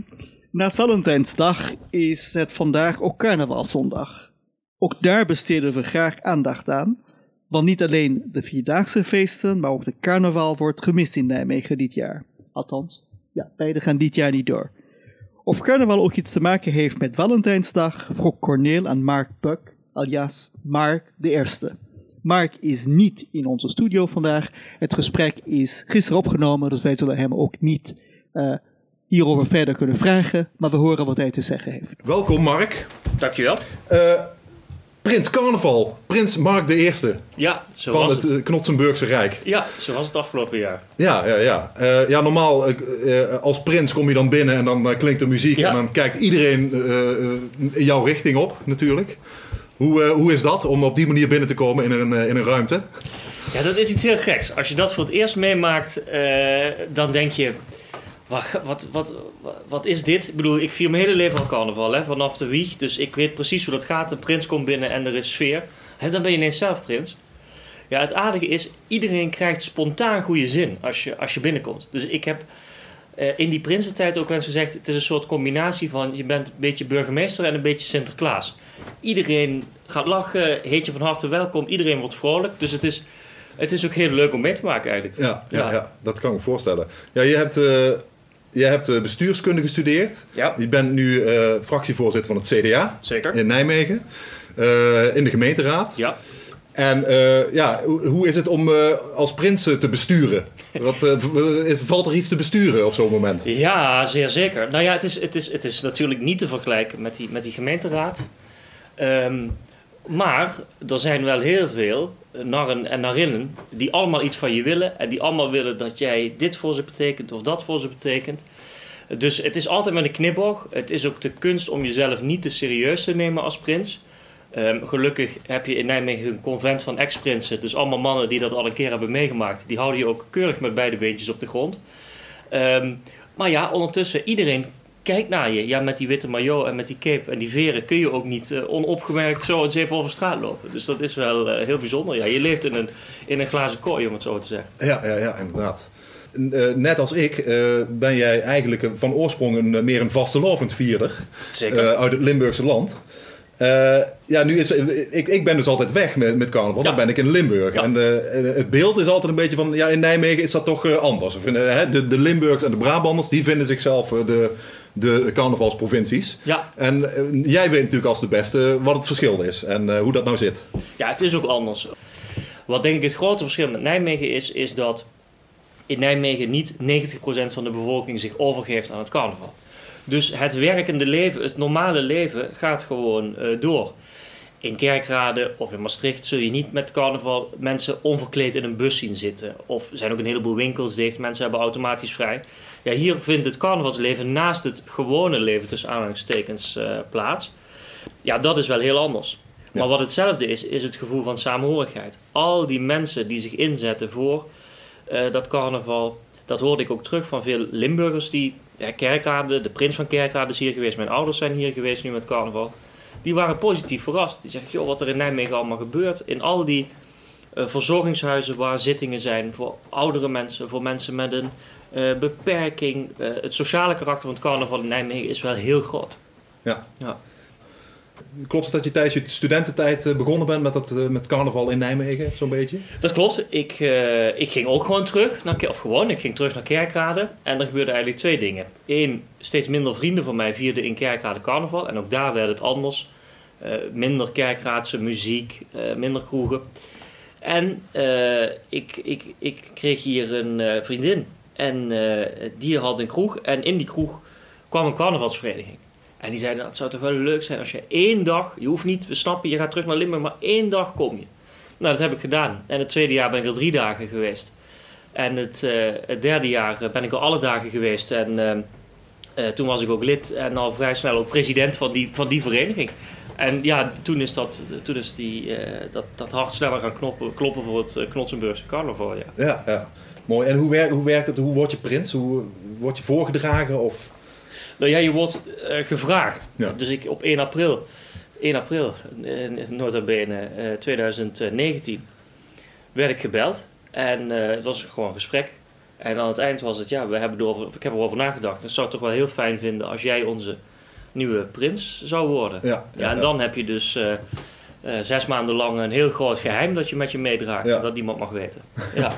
na Valentijnsdag is het vandaag ook carnavalszondag. Ook daar besteden we graag aandacht aan. Want niet alleen de Vierdaagse feesten, maar ook de carnaval wordt gemist in Nijmegen dit jaar. Althans, ja, beide gaan dit jaar niet door. Of carnaval ook iets te maken heeft met Valentijnsdag, vroeg Corneel aan Mark Buck, alias Mark de Eerste. Mark is niet in onze studio vandaag. Het gesprek is gisteren opgenomen, dus wij zullen hem ook niet eh, hierover verder kunnen vragen. Maar we horen wat hij te zeggen heeft. Welkom Mark. Dankjewel. Eh, Prins Carnaval. Prins Mark de Eerste. Ja, zo van was het, het. eh, Knotsenburgse Rijk. Ja, zo was het afgelopen jaar. Ja, ja, ja. Eh, ja, normaal eh, als prins kom je dan binnen en dan klinkt er muziek Ja. en dan kijkt iedereen jouw richting op, natuurlijk. Hoe, hoe is dat om op die manier binnen te komen in een, in een ruimte? Ja, dat is iets heel geks. Als je dat voor het eerst meemaakt, dan denk je... Wat, wat, wat, wat is dit? Ik bedoel, ik vier mijn hele leven al carnaval, hè, vanaf de wieg. Dus ik weet precies hoe dat gaat. De prins komt binnen en er is sfeer. Hè, dan ben je ineens zelf prins. Ja, het aardige is, iedereen krijgt spontaan goede zin als je, als je binnenkomt. Dus ik heb eh, in die prinsentijd ook wel eens gezegd... het is een soort combinatie van... je bent een beetje burgemeester en een beetje Sinterklaas. Iedereen gaat lachen, heet je van harte welkom. Iedereen wordt vrolijk. Dus het is, het is ook heel leuk om mee te maken eigenlijk. Ja, ja, ja. dat kan ik me voorstellen. Ja, je hebt, eh, je hebt eh, bestuurskunde gestudeerd. Ja. Je bent nu eh, fractievoorzitter van het CDA. Zeker. In Nijmegen. Eh, in de gemeenteraad. Ja. En ja, hoe, is het om als prins te besturen? Wat, valt er iets te besturen op zo'n moment? Ja, zeer zeker. Nou ja, het is, het is, het is natuurlijk niet te vergelijken met die, met die gemeenteraad. Ehm, maar er zijn wel heel veel narren en narinnen die allemaal iets van je willen. En die allemaal willen dat jij dit voor ze betekent of dat voor ze betekent. Dus het is altijd met een knipoog. Het is ook de kunst om jezelf niet te serieus te nemen als prins. Ehm, gelukkig heb je in Nijmegen een convent van ex-prinsen. Dus allemaal mannen die dat al een keer hebben meegemaakt. Die houden je ook keurig met beide beentjes op de grond. Ehm, maar ja, ondertussen, iedereen kijkt naar je. Ja, met die witte maillot en met die cape en die veren kun je ook niet eh, onopgemerkt zo eens even over straat lopen. Dus dat is wel eh, heel bijzonder. Ja, je leeft in een, in een glazen kooi, om het zo te zeggen. Ja, ja, ja inderdaad. Eh, net als ik ben jij eigenlijk van oorsprong een, meer een vastelovend vierder. Zeker. uit het Limburgse land. Ja, nu is, ik, ik ben dus altijd weg met, met carnaval. Dan ben ik in Limburg. En het beeld is altijd een beetje van... Ja, in Nijmegen is dat toch anders. De, de Limburgers en de Brabanders... die vinden zichzelf de, de carnavalsprovincies. Ja. En eh, jij weet natuurlijk als de beste wat het verschil is. En eh, hoe dat nou zit. Ja, het is ook anders. Wat denk ik het grote verschil met Nijmegen is, is dat in Nijmegen niet 90% van de bevolking zich overgeeft aan het carnaval. Dus het werkende leven, het normale leven, gaat gewoon eh, door. In Kerkrade of in Maastricht zul je niet met carnaval mensen onverkleed in een bus zien zitten. Of zijn ook een heleboel winkels dicht, mensen hebben automatisch vrij. Ja, hier vindt het carnavalsleven naast het gewone leven tussen aanhalingstekens eh, plaats. Ja, dat is wel heel anders. Maar wat hetzelfde is, is het gevoel van samenhorigheid. Al die mensen die zich inzetten voor eh, dat carnaval, dat hoorde ik ook terug van veel Limburgers die, ja, Kerkrade, de prins van Kerkrade is hier geweest, mijn ouders zijn hier geweest nu met carnaval. Die waren positief verrast. Die zeggen, joh, wat er in Nijmegen allemaal gebeurt. In al die eh, verzorgingshuizen waar zittingen zijn voor oudere mensen, voor mensen met een eh, beperking. Eh, het sociale karakter van het carnaval in Nijmegen is wel heel groot. Ja. Ja. Klopt het dat je tijdens je studententijd eh, begonnen bent met, dat, met carnaval in Nijmegen, zo'n beetje? Dat klopt. Ik, ik ging ook gewoon terug naar, of gewoon, ik ging terug naar Kerkrade. En er gebeurden eigenlijk twee dingen. Eén, steeds minder vrienden van mij vierden in Kerkrade carnaval. En ook daar werd het anders. Minder Kerkraadse muziek, minder kroegen. En ik, ik, ik kreeg hier een vriendin. En eh, die had een kroeg. En in die kroeg kwam een carnavalsvereniging. En die zeiden, nou, het zou toch wel leuk zijn als je één dag... Je hoeft niet, we snappen, je gaat terug naar Limburg, maar één dag kom je. Nou, dat heb ik gedaan. En het tweede jaar ben ik er drie dagen geweest. En het, eh, het derde jaar eh, ben ik er alle dagen geweest. En toen was ik ook lid en al vrij snel ook president van die, van die vereniging. En ja, toen is, dat, toen is die, dat, dat hart sneller gaan kloppen voor het Knotsenburgse carnaval. Ja, ja. Mooi. En hoe, werkt hoe werkt het? Hoe word je prins? Hoe word je voorgedragen? Of... Nou ja, je wordt eh, gevraagd. Ja. Dus ik op 1 april, 1 april, eh, nota bene, eh, 2019, werd ik gebeld. En eh, het was gewoon een gesprek. En aan het eind was het, ja, we hebben erover, ik heb erover nagedacht. Ik zou het toch wel heel fijn vinden als jij onze nieuwe prins zou worden. Ja, ja, en dan heb je dus eh, zes maanden lang een heel groot geheim dat je met je meedraagt. Ja. En dat niemand mag weten. <laughs> Ja.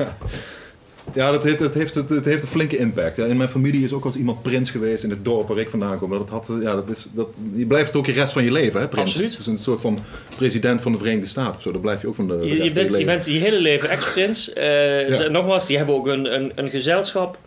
Ja, dat heeft, het, heeft, het, het heeft een flinke impact. Ja, in mijn familie is ook wel eens iemand prins geweest in het dorp waar ik vandaan kom. Dat had, ja, dat is, dat, je blijft het ook je rest van je leven, hè, prins. Absoluut. Het is een soort van president van de Verenigde Staten of zo. Dat blijf je ook van de, de Je, je, bent, je bent je hele leven ex-prins. Eh, Ja. de- Nogmaals, die hebben ook een, een, een gezelschap.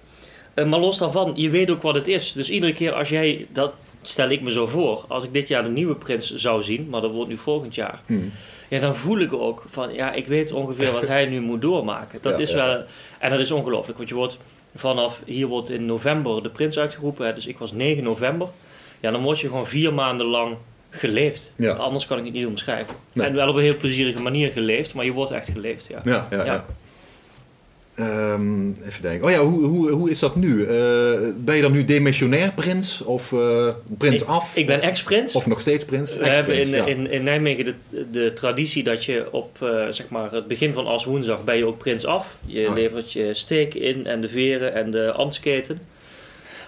Eh, maar los daarvan, je weet ook wat het is. Dus iedere keer als jij, dat stel ik me zo voor, als ik dit jaar de nieuwe prins zou zien, maar dat wordt nu volgend jaar. Hmm. Ja, dan voel ik ook van, ja, ik weet ongeveer wat hij nu moet doormaken. Dat Ja, is ja. En dat is ongelooflijk, want je wordt vanaf, hier wordt in november de prins uitgeroepen, hè, dus ik was 9 november. Ja, dan word je gewoon vier maanden lang geleefd. Ja. Anders kan ik het niet omschrijven. Nee. En wel op een heel plezierige manier geleefd, maar je wordt echt geleefd, ja. Ja, ja, ja. Ehm, even denken. Oh ja, hoe, hoe, hoe is dat nu? Eh, ben je dan nu demissionair prins? Of eh, prins Ik- af? ik ben ex-prins. Of nog steeds prins? We hebben in, ja. in, in Nijmegen de, de traditie dat je op eh, zeg maar het begin van als woensdag ben je ook prins af. Je Oh ja. levert je steek in en de veren en de ambtsketen.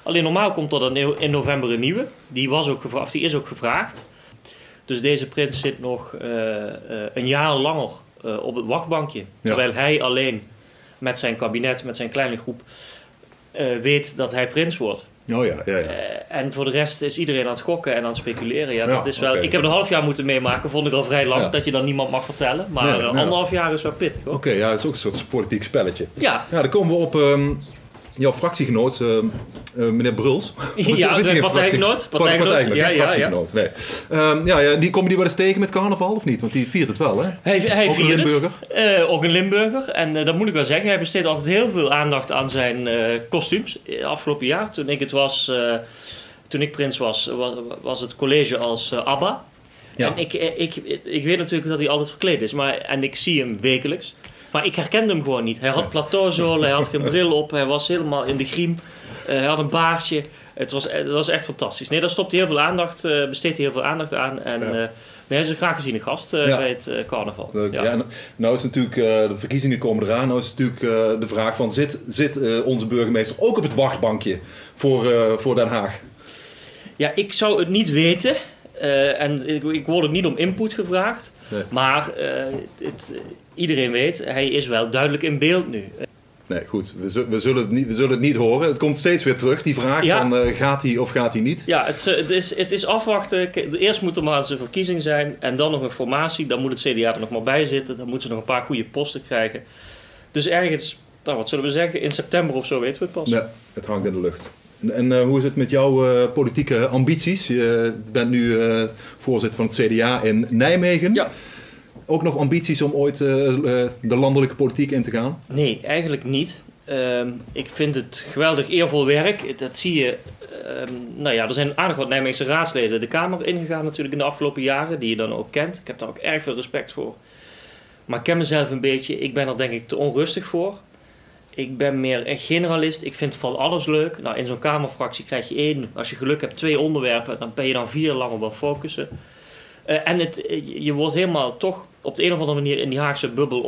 Alleen normaal komt er dan in november een nieuwe. Die, was ook gevraagd, die is ook gevraagd. Dus deze prins zit nog een jaar langer op het wachtbankje. Terwijl hij alleen met zijn kabinet, met zijn kleine groep, eh, weet dat hij prins wordt. Oh ja, ja, ja. Eh, en voor de rest is iedereen aan het gokken en aan het speculeren. Ja, Ja, dat is wel. Ik heb een half jaar moeten meemaken, vond ik al vrij lang, Ja. dat je dan niemand mag vertellen. Maar anderhalf jaar is wel pittig hoor. Oké, ja, het is ook een soort politiek spelletje. Ja. Ja, dan komen we op ehm, jouw fractiegenoot, ehm, eh, meneer Bruls. <laughs> Ja, is hij geen partijgenoot, partijgenoot. partijgenoot, Ja, ja, fractiegenoot, nee. Ehm, ja, ja, die komen die wel eens tegen met carnaval of niet? Want die viert het wel, hè? Hij, hij Ook een viert Limburger? het. Eh, ook een Limburger. En eh, dat moet ik wel zeggen. Hij besteedt altijd heel veel aandacht aan zijn eh, kostuums. Eh, Afgelopen jaar, toen ik het was... eh, toen ik prins was, was, was het college als eh, ABBA. Ja. En ik, eh, ik, ik weet natuurlijk dat hij altijd verkleed is. Maar, en ik zie hem wekelijks. Maar ik herkende hem gewoon niet. Hij had plateauzolen, hij had geen bril op. Hij was helemaal in de griem. Eh, hij had een baardje. Het was, het was echt fantastisch. Nee, daar stopt heel veel aandacht, eh besteedt heel veel aandacht aan. En eh, nee, hij is een graag geziene gast Ja. bij het carnaval. Leuk. Ja. Ja. nou is natuurlijk, de verkiezingen komen eraan. Nou is natuurlijk de vraag van, zit, zit onze burgemeester ook op het wachtbankje voor, voor Den Haag? Ja, ik zou het niet weten. En ik, ik word ook niet om input gevraagd. Nee. Maar het, iedereen weet, hij is wel duidelijk in beeld nu. Nee, goed. We, we, zullen het niet, we zullen het niet horen. Het komt steeds weer terug, die vraag Ja. van eh, gaat hij of gaat hij niet? Ja, het, eh, het, is, het is afwachten. Eerst moet er maar eens een verkiezing zijn. En dan nog een formatie. Dan moet het CDA er nog maar bij zitten. Dan moeten ze nog een paar goede posten krijgen. Dus ergens, nou, wat zullen we zeggen, in september of zo weten we het pas. Ja, het hangt in de lucht. En, en eh, hoe is het met jouw politieke ambities? Je bent nu voorzitter van het CDA in Nijmegen. Ja. Ook nog ambities om ooit eh, eh, de landelijke politiek in te gaan? Nee, eigenlijk niet. Ehm, ik vind het geweldig eervol werk. Dat zie je. ehm, nou ja, er zijn aardig wat Nijmeegse raadsleden de Kamer ingegaan natuurlijk in de afgelopen jaren, die je dan ook kent. Ik heb daar ook erg veel respect voor. Maar ik ken mezelf een beetje. Ik ben er denk ik te onrustig voor. Ik ben meer een generalist. Ik vind van alles leuk. Nou, in zo'n Kamerfractie krijg je één, als je geluk hebt, twee onderwerpen. Dan ben je dan vier lang wel focussen. Eh, en het, je- je wordt helemaal toch op de een of andere manier in die Haagse bubbel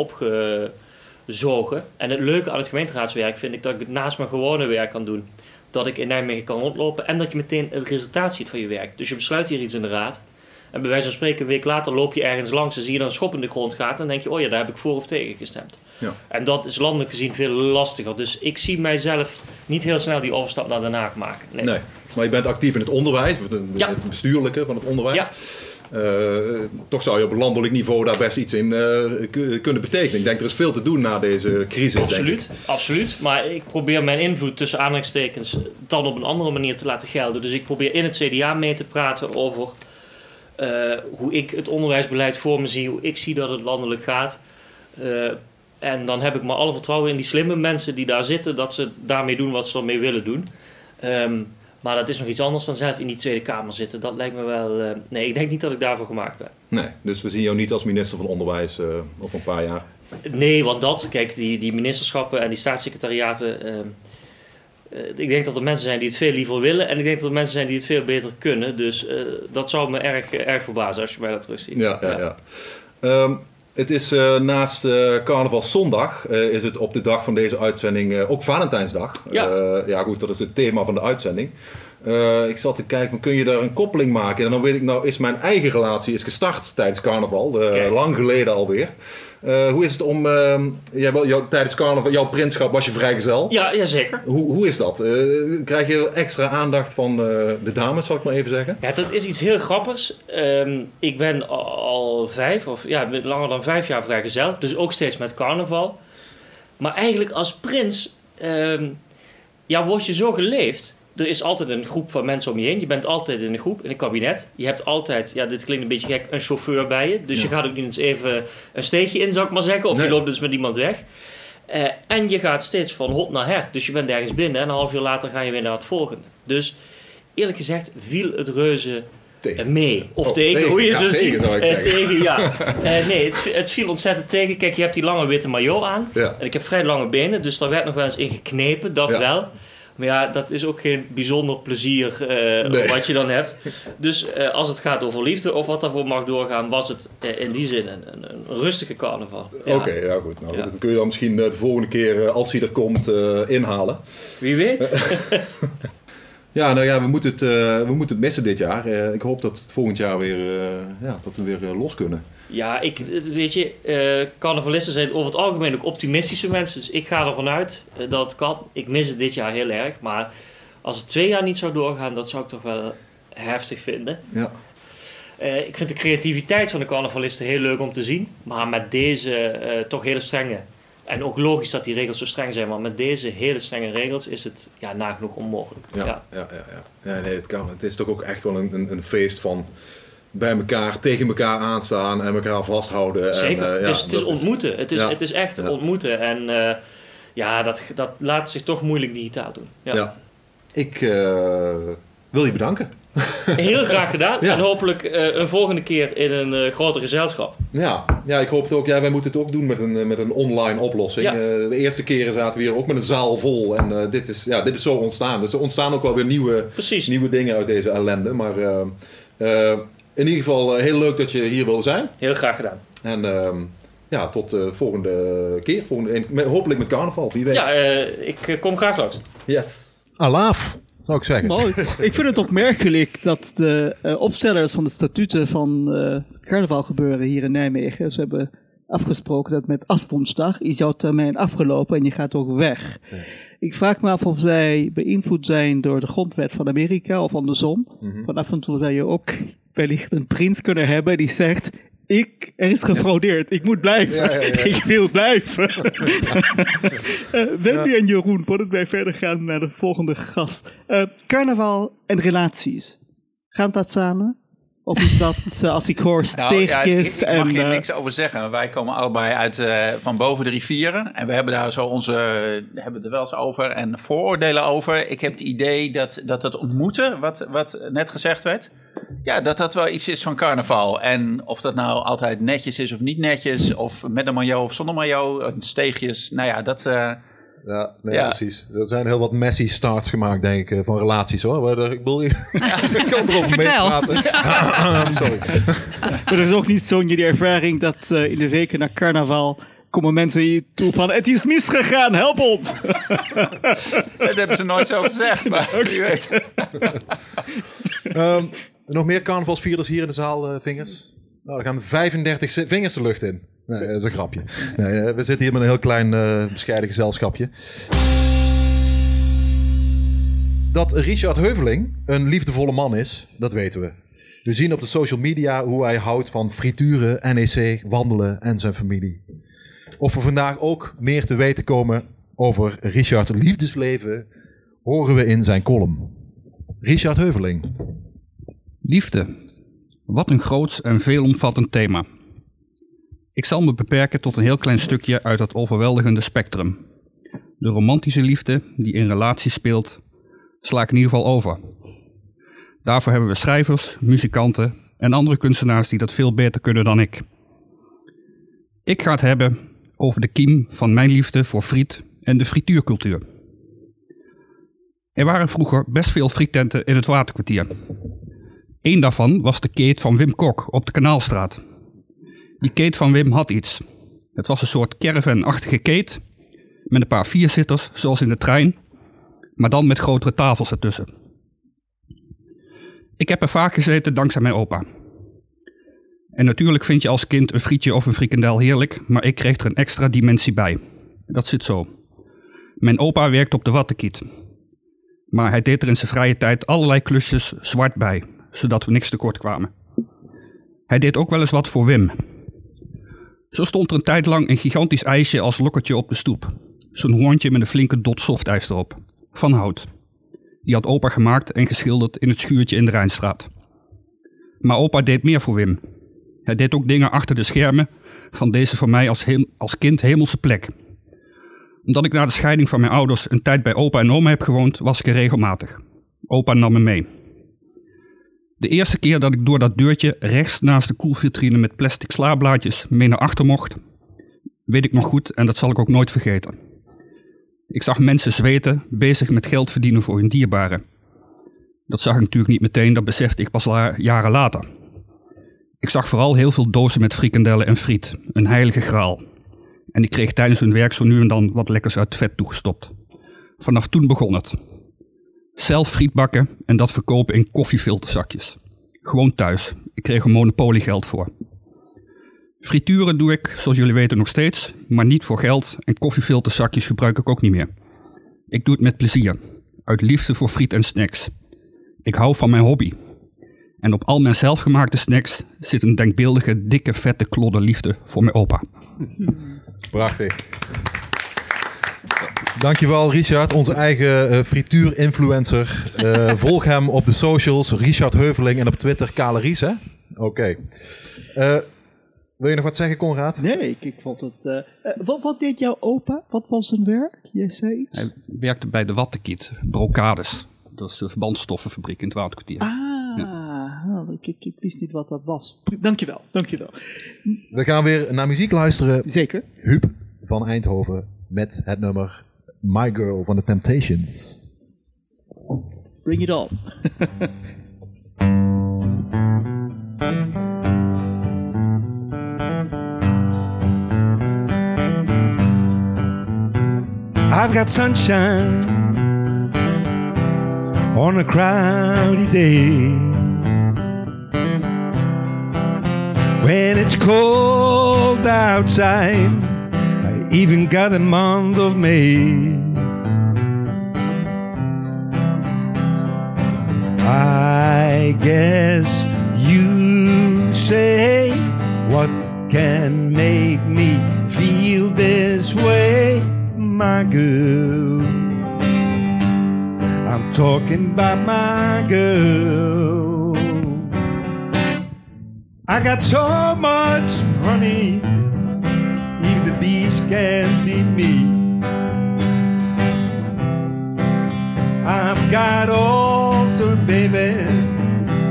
opgezogen. En het leuke aan het gemeenteraadswerk vind ik dat ik het naast mijn gewone werk kan doen. Dat ik in Nijmegen kan rondlopen en dat je meteen het resultaat ziet van je werk. Dus je besluit hier iets in de raad. En bij wijze van spreken, een week later loop je ergens langs en zie je dan een schop in de grond gaat. En dan denk je, oh ja, daar heb ik voor of tegen gestemd. Ja. En dat is landelijk gezien veel lastiger. Dus ik zie mijzelf niet heel snel die overstap naar Den Haag maken. Nee. Nee. Maar je bent actief in het onderwijs, het het bestuurlijke van het onderwijs. Ja. Eh, toch zou je op landelijk niveau daar best iets in eh, ku- kunnen betekenen. Ik denk er is veel te doen na deze crisis. Absoluut, absoluut. Maar ik probeer mijn invloed tussen aanhalingstekens dan op een andere manier te laten gelden. Dus ik probeer in het CDA mee te praten over eh, hoe ik het onderwijsbeleid voor me zie, hoe ik zie dat het landelijk gaat. En dan heb ik maar alle vertrouwen in die slimme mensen die daar zitten, dat ze daarmee doen wat ze ermee willen doen. Ehm, maar dat is nog iets anders dan zelf in die Tweede Kamer zitten. Dat lijkt me wel. eh, nee, ik denk niet dat ik daarvoor gemaakt ben. Nee, dus we zien jou niet als minister van Onderwijs eh, over een paar jaar. Nee, want dat, kijk, die, die ministerschappen en die staatssecretariaten. ehm, eh, ik denk dat er mensen zijn die het veel liever willen. En ik denk dat er mensen zijn die het veel beter kunnen. Dus dat zou me erg, erg verbazen als je mij dat terug ziet. Ja, ja, ja. Ehm, het is eh, naast eh carnavalszondag eh, is het op de dag van deze uitzending ook Valentijnsdag. Ja. Ja, goed, dat is het thema van de uitzending. Ik zat te kijken, van, kun je daar een koppeling maken? En dan weet ik nou, is mijn eigen relatie is gestart tijdens carnaval, lang geleden alweer. Eh, hoe is het om, ehm, jij, wel- jou, tijdens carnaval, jouw printschap was je vrijgezel? Ja, ja zeker. Hoe, hoe is dat? Eh, krijg je extra aandacht van eh, de dames, zal ik maar even zeggen? Ja, dat is iets heel grappigs. Ehm, ik ben al vijf, of ja, langer dan vijf jaar vrijgezel. Dus ook steeds met carnaval. Maar eigenlijk als prins, ehm, ja, word je zo geleefd. Er is altijd een groep van mensen om je heen. Je bent altijd in een groep, in een kabinet. Je hebt altijd, ja, dit klinkt een beetje gek, een chauffeur bij je. Dus je gaat ook niet eens even een steegje in, zou ik maar zeggen. Of Nee. je loopt dus met iemand weg. Eh, en je gaat steeds van hot naar her. Dus je bent ergens binnen en een half uur later ga je weer naar het volgende. Dus eerlijk gezegd viel het reuze eh, mee. Of Oh, tegen, tegen. hoe je Ja, dus tegen ziet. zou ik Eh, tegen, ja. <laughs> Nee, het, het viel ontzettend tegen. Kijk, je hebt die lange witte maillot aan. Ja. En ik heb vrij lange benen, dus daar werd nog wel eens in geknepen, dat Ja. wel. Maar ja, dat is ook geen bijzonder plezier eh, Nee. wat je dan hebt. Dus eh, als het gaat over liefde of wat daarvoor mag doorgaan, was het eh, in die zin een, een, een rustige carnaval. Ja. Oké, ja goed. Nou, Ja. Dan kun je dan misschien de volgende keer, als hij er komt, eh, inhalen. Wie weet. <laughs> Ja, nou ja, we moeten het, we moeten het missen dit jaar. Eh, ik hoop dat het volgend jaar weer, eh, ja, dat we weer los kunnen. Ja, ik, weet je, eh carnavalisten zijn over het algemeen ook optimistische mensen. Dus ik ga ervan uit eh, dat het kan. Ik mis het dit jaar heel erg. Maar als het twee jaar niet zou doorgaan, dat zou ik toch wel heftig vinden. Ja. Eh, ik vind de creativiteit van de carnavalisten heel leuk om te zien. Maar met deze eh, toch hele strenge. En ook logisch dat die regels zo streng zijn. Maar met deze hele strenge regels is het ja, nagenoeg onmogelijk. Ja, Ja. ja. Ja, ja, ja. nee, het, kan, het is toch ook echt wel een, een, een feest van bij elkaar, tegen elkaar aanstaan en elkaar vasthouden. Zeker. En, eh, het, ja, is, het is ontmoeten. Het is, ja. het is echt Ja. ontmoeten. En eh, ja, dat, dat laat zich toch moeilijk digitaal doen. Ja. Ik eh, wil je bedanken. <laughs> Heel graag gedaan. En hopelijk een volgende keer in een groter gezelschap. Ja, ja, ik hoop het ook. Ja, wij moeten het ook doen met een, met een online oplossing. De eerste keren zaten we hier ook met een zaal vol. En dit, is, ja, dit is zo ontstaan. Dus er ontstaan ook wel weer nieuwe, nieuwe dingen uit deze ellende. Maar in ieder geval eh, heel leuk dat je hier wilde zijn. Heel graag gedaan. En ehm, ja, tot de volgende keer. Volgende, hopelijk met carnaval, wie weet. Ja, eh, ik eh, kom graag langs. Yes. Alaaf, zou ik zeggen. Mooi. Ik vind het opmerkelijk dat de eh, opstellers van de statuten van eh carnaval gebeuren hier in Nijmegen, ze hebben afgesproken dat met Aswoensdag is jouw termijn afgelopen en je gaat ook weg. Ik vraag me af of zij beïnvloed zijn door de grondwet van Amerika of andersom. Mhm. Want af en toe zou je ook wellicht een prins kunnen hebben die zegt... Ik, er is gefraudeerd, ik moet blijven. Ja, ja, ja. <laughs> Ik wil blijven. <laughs> Eh, Wendy en Jeroen, voordat wij verder gaan naar de volgende gast. Eh, carnaval en relaties. Gaat dat samen? Of is dat, eh, als ik hoor, Nou, ja, steegjes ik, ik mag en... hier eh, niks over zeggen. Wij komen allebei uit eh, van boven de rivieren. En we hebben daar zo onze, hebben er wel eens over en vooroordelen over. Ik heb het idee dat, dat het ontmoeten, wat, wat net gezegd werd, ja, dat dat wel iets is van carnaval. En of dat nou altijd netjes is of niet netjes, of met een maillot of zonder maillot, steegjes, nou ja, dat... Ja, nee, Ja. precies. Er zijn heel wat messy starts gemaakt, denk ik, eh, van relaties hoor. Maar er- ik, wil, <laughs> ik kan erover <laughs> Vertel. <laughs> Sorry. Maar er is ook niet zo'n jullie ervaring dat eh, in de weken na carnaval komen mensen hier toe van het is misgegaan, help ons. dat hebben ze nooit zo gezegd, maar wie weet. Ehm, nog meer carnavalsvierders hier in de zaal, eh, vingers? Nou, er gaan 35 zi- vingers de lucht in. Nee, dat is een grapje. Nee, eh, we zitten hier met een heel klein eh, bescheiden gezelschapje. Dat Richard Heuveling een liefdevolle man is, dat weten we. We zien op de social media hoe hij houdt van frituren, NEC, wandelen en zijn familie. Of we vandaag ook meer te weten komen over Richard's liefdesleven, horen we in zijn column. Richard Heuveling. Liefde. Wat een groots en veelomvattend thema. Ik zal me beperken tot een heel klein stukje uit het overweldigende spectrum. De romantische liefde die in relaties speelt, sla ik in ieder geval over. Daarvoor hebben we schrijvers, muzikanten en andere kunstenaars die dat veel beter kunnen dan ik. Ik ga het hebben over de kiem van mijn liefde voor friet en de frituurcultuur. Er waren vroeger best veel friettenten in het waterkwartier. Eén daarvan was de keet van Wim Kok op de Kanaalstraat. Die keet van Wim had iets. Het was een soort caravan-achtige keet met een paar vierzitters zoals in de trein, maar dan met grotere tafels ertussen. Ik heb er vaak gezeten dankzij mijn opa. En natuurlijk vind je als kind een frietje of een frikandel heerlijk, maar ik kreeg er een extra dimensie bij. Dat zit zo. Mijn opa werkte op de Wattenkiet. Maar hij deed er in zijn vrije tijd allerlei klusjes zwart bij, zodat we niks tekort kwamen. Hij deed ook wel eens wat voor Wim. Zo stond er een tijd lang een gigantisch ijsje als lokkertje op de stoep. Zo'n hoorntje met een flinke dot softijs erop. Van hout. Die had opa gemaakt en geschilderd in het schuurtje in de Rijnstraat. Maar opa deed meer voor Wim. Hij deed ook dingen achter de schermen van deze voor mij als, als kind hemelse plek. Omdat ik na de scheiding van mijn ouders een tijd bij opa en oma heb gewoond, was ik er regelmatig. Opa nam me mee. De eerste keer dat ik door dat deurtje rechts naast de koelvitrine met plastic slaablaadjes mee naar achter mocht, weet ik nog goed en dat zal ik ook nooit vergeten. Ik zag mensen zweten, bezig met geld verdienen voor hun dierbaren. Dat zag ik natuurlijk niet meteen, dat besefte ik pas jaren later. Ik zag vooral heel veel dozen met frikandellen en friet, een heilige graal. En ik kreeg tijdens hun werk zo nu en dan wat lekkers uit vet toegestopt. Vanaf toen begon het. Zelf friet bakken en dat verkopen in koffiefilterzakjes. Gewoon thuis. Ik kreeg er monopoliegeld voor. Frituren doe ik, zoals jullie weten, nog steeds, maar niet voor geld en koffiefilterzakjes gebruik ik ook niet meer. Ik doe het met plezier, uit liefde voor friet en snacks. Ik hou van mijn hobby. En op al mijn zelfgemaakte snacks zit een denkbeeldige, dikke, vette klodder liefde voor mijn opa. Prachtig. Dankjewel Richard, onze eigen eh, frituur-influencer. Eh, volg hem op de socials, Richard Heuveling en op Twitter Kale Ries, hè? Oké. Eh, wil je nog wat zeggen, Conrad? Nee, ik, ik vond het... wat, wat deed jouw opa? Wat was zijn werk? Jij zei iets? Hij werkte bij de Wattenkiet, Brocades. Dat is de verbandstoffenfabriek in het Waterkwartier. Ah, oh, ik, ik, ik wist niet wat dat was. Dankjewel, dankjewel. We gaan weer naar muziek luisteren. Zeker. Huub van Eindhoven met het nummer My Girl van The Temptations. Bring it on. <laughs> I've got sunshine on a cloudy day. When it's cold outside, I even got a month of May. I guess you say what can make me feel this way, my girl. I'm talking about my girl. I got so much money, beast can't beat me. I've got all the baby,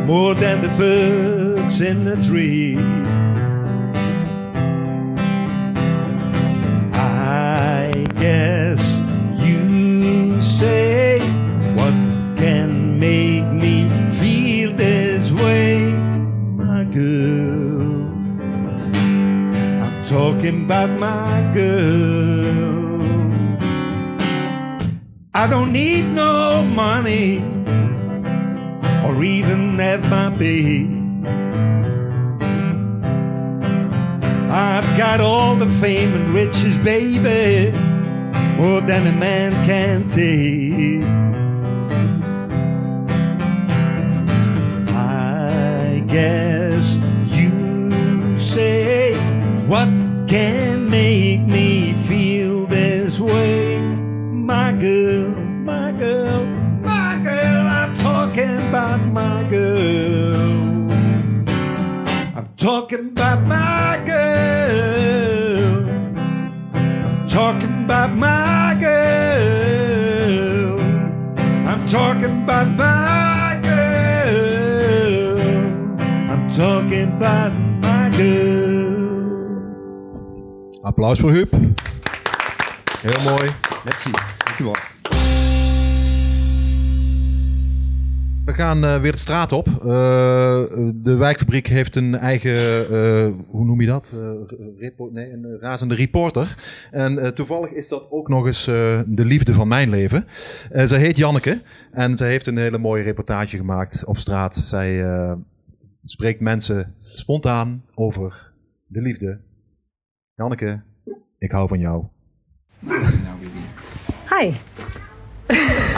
more than the birds in the tree. Talking about my girl. I don't need no money or even have my pay. I've got all the fame and riches, baby, more than a man can take. I guess what can make me feel this way, my girl, my girl, my girl. I'm talking about my girl. I'm talking about my girl. I'm talking about my girl. I'm talking about my girl. I'm talking about my girl. Applaus voor Huub. Heel mooi. Merci. Dankjewel. We gaan eh, weer de straat op. Eh, de wijkfabriek heeft een eigen, eh, hoe noem je dat? Nee, een razende reporter. En toevallig is dat ook nog eens de liefde van mijn leven. Zij heet Janneke en zij heeft een hele mooie reportage gemaakt op straat. Zij spreekt mensen spontaan over de liefde. Janneke, ik hou van jou. Hi.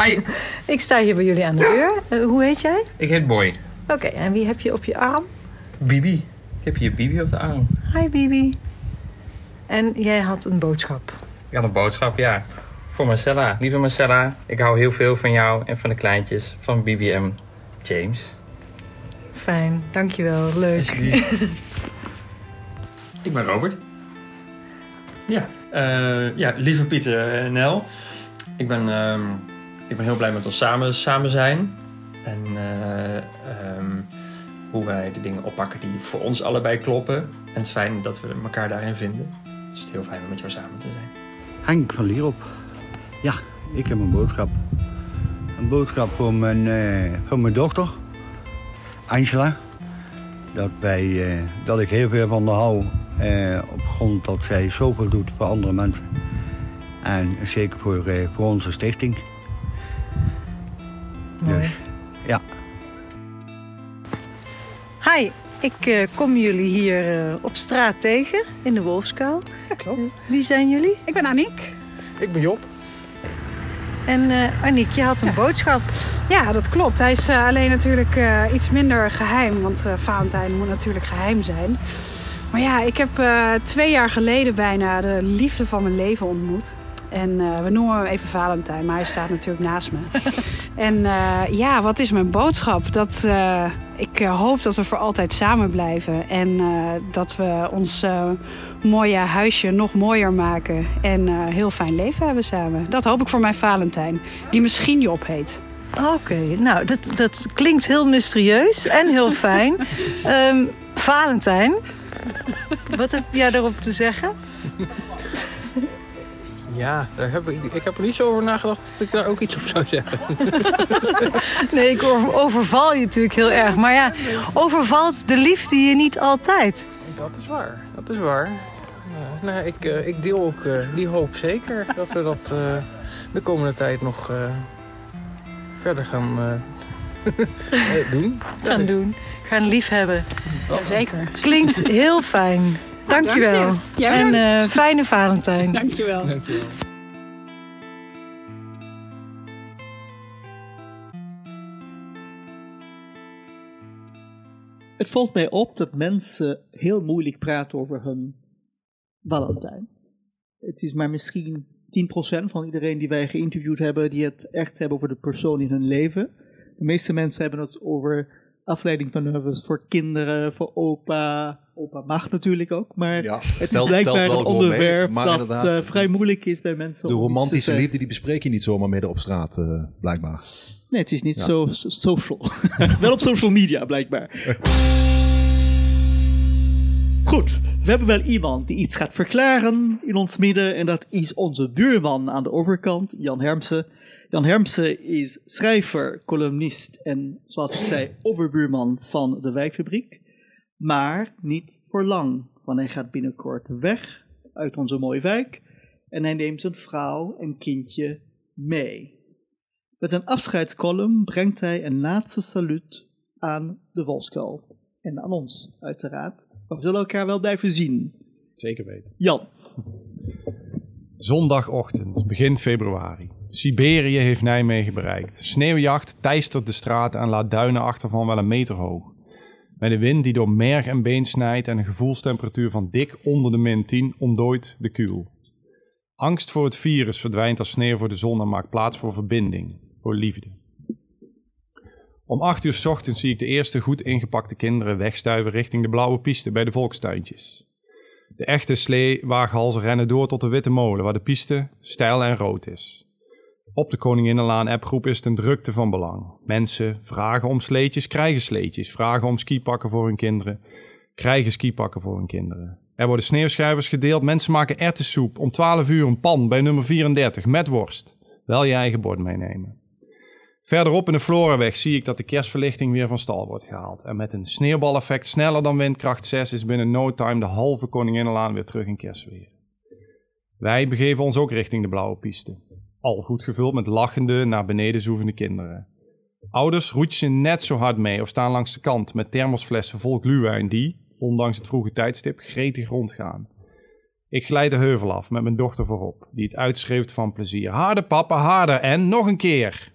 Hi. Ik sta hier bij jullie aan de deur. Eh, hoe heet jij? Ik heet Boy. Oké, en wie heb je op je arm? Bibi. Ik heb hier Bibi op de arm. Hi Bibi. En jij had een boodschap. Ik had een boodschap, ja. Voor Marcella. Lieve Marcella, ik hou heel veel van jou en van de kleintjes van Bibi en James. Fijn, dankjewel. Leuk. <laughs> Ik ben Robert. Ja, eh, ja lieve Pieter en Nel. Ik ben, ehm, ik ben heel blij met ons samen, samen zijn. En eh, ehm, hoe wij de dingen oppakken die voor ons allebei kloppen. En het is fijn dat we elkaar daarin vinden. Dus het is heel fijn om met jou samen te zijn. Henk van Lierop. Ja, ik heb een boodschap. Een boodschap voor mijn, eh, voor mijn dochter, Angela. Dat, wij, eh, dat ik heel veel van haar hou. Eh, op grond dat zij zoveel doet voor andere mensen. En zeker voor, eh, voor onze stichting. Mooi. Dus, ja. Hi, ik eh, kom jullie hier eh, op straat tegen in de Wolfskuil. Ja, klopt. Wie zijn jullie? Ik ben Aniek. Ik ben Job. En eh Aniek, je had een boodschap. Ja, dat klopt. Hij is eh, alleen natuurlijk eh, iets minder geheim, want eh Valentijn moet natuurlijk geheim zijn. Maar ja, ik heb eh, twee jaar geleden bijna de liefde van mijn leven ontmoet. En eh, we noemen hem even Valentijn, maar hij staat natuurlijk naast me. <laughs> en eh, ja, wat is mijn boodschap? Dat eh, ik hoop dat we voor altijd samen blijven. En eh, dat we ons mooie huisje nog mooier maken. En eh heel fijn leven hebben samen. Dat hoop ik voor mijn Valentijn, die misschien Job heet. Oké, nou, dat, dat klinkt heel mysterieus en heel fijn. <laughs> Ehm, Valentijn, <laughs> wat heb jij daarop te zeggen? Ja, daar heb ik, ik heb er niet zo over nagedacht dat ik daar ook iets op zou zeggen. <laughs> Nee, ik over- overval je natuurlijk heel erg. Maar ja, overvalt de liefde je niet altijd? Dat is waar, dat is waar. Ja, nou, ik, eh, ik deel ook eh, die hoop zeker dat we dat eh, de komende tijd nog verder gaan <laughs> doen. Gaan doen, gaan liefhebben. Zeker. Klinkt heel fijn. Dankjewel. Dank je. Jij en eh, fijne Valentijn. Dankjewel. Dankjewel. Het valt mij op dat mensen heel moeilijk praten over hun Valentijn. Het is maar misschien 10% van iedereen die wij geïnterviewd hebben, die het echt hebben over de persoon in hun leven. De meeste mensen hebben het over afleiding van nervous voor kinderen, voor opa. Opa mag natuurlijk ook, maar Ja, het is telt- blijkbaar een onderwerp mee, dat eh, vrij moeilijk is bij mensen. De om iets te romantische liefde die bespreek je niet zomaar midden op straat, eh, blijkbaar. Nee, het is niet Ja. zo so- social. <laughs> Wel op social media, blijkbaar. Goed, we hebben wel iemand die iets gaat verklaren in ons midden. En dat is onze buurman aan de overkant, Jan Hermsen. Jan Hermsen is schrijver, columnist en, zoals ik zei, overbuurman van de wijkfabriek. Maar niet voor lang, want hij gaat binnenkort weg uit onze mooie wijk. En hij neemt zijn vrouw en kindje mee. Met een afscheidscolumn brengt hij een laatste saluut aan de Wolskuil. En aan ons, uiteraard. Maar we zullen elkaar wel blijven zien. Zeker weten. Jan. Zondagochtend, begin februari. Siberië heeft Nijmegen bereikt. Sneeuwjacht teistert de straat en laat duinen achter van wel een meter hoog. Met een wind die door merg en been snijdt en een gevoelstemperatuur van dik onder de min 10 ontdooit de kuul. Angst voor het virus verdwijnt als sneeuw voor de zon en maakt plaats voor verbinding, voor liefde. Om acht uur 's ochtends zie ik de eerste goed ingepakte kinderen wegstuiven richting de blauwe piste bij de volkstuintjes. De echte sleewaaghalzen rennen door tot de Witte Molen, waar de piste steil en rood is. Op de Koninginnenlaan appgroep is het een drukte van belang. Mensen vragen om sleetjes, krijgen sleetjes. Vragen om skipakken voor hun kinderen, krijgen skipakken voor hun kinderen. Er worden sneeuwschuivers gedeeld. Mensen maken erwtensoep. Om 12 uur een pan bij nummer 34 met worst. Wel je eigen bord meenemen. Verderop in de Floraweg zie ik dat de kerstverlichting weer van stal wordt gehaald. En met een sneeuwbaleffect sneller dan windkracht 6 is binnen no time de halve Koninginnenlaan weer terug in kerstweer. Wij begeven ons ook richting de blauwe piste. Al goed gevuld met lachende, naar beneden zoevende kinderen. Ouders roetsen net zo hard mee of staan langs de kant met thermosflessen vol gluwijn die, ondanks het vroege tijdstip, gretig rondgaan. Ik glijd de heuvel af met mijn dochter voorop, die het uitschreeuwt van plezier. Harder papa, harder en nog een keer.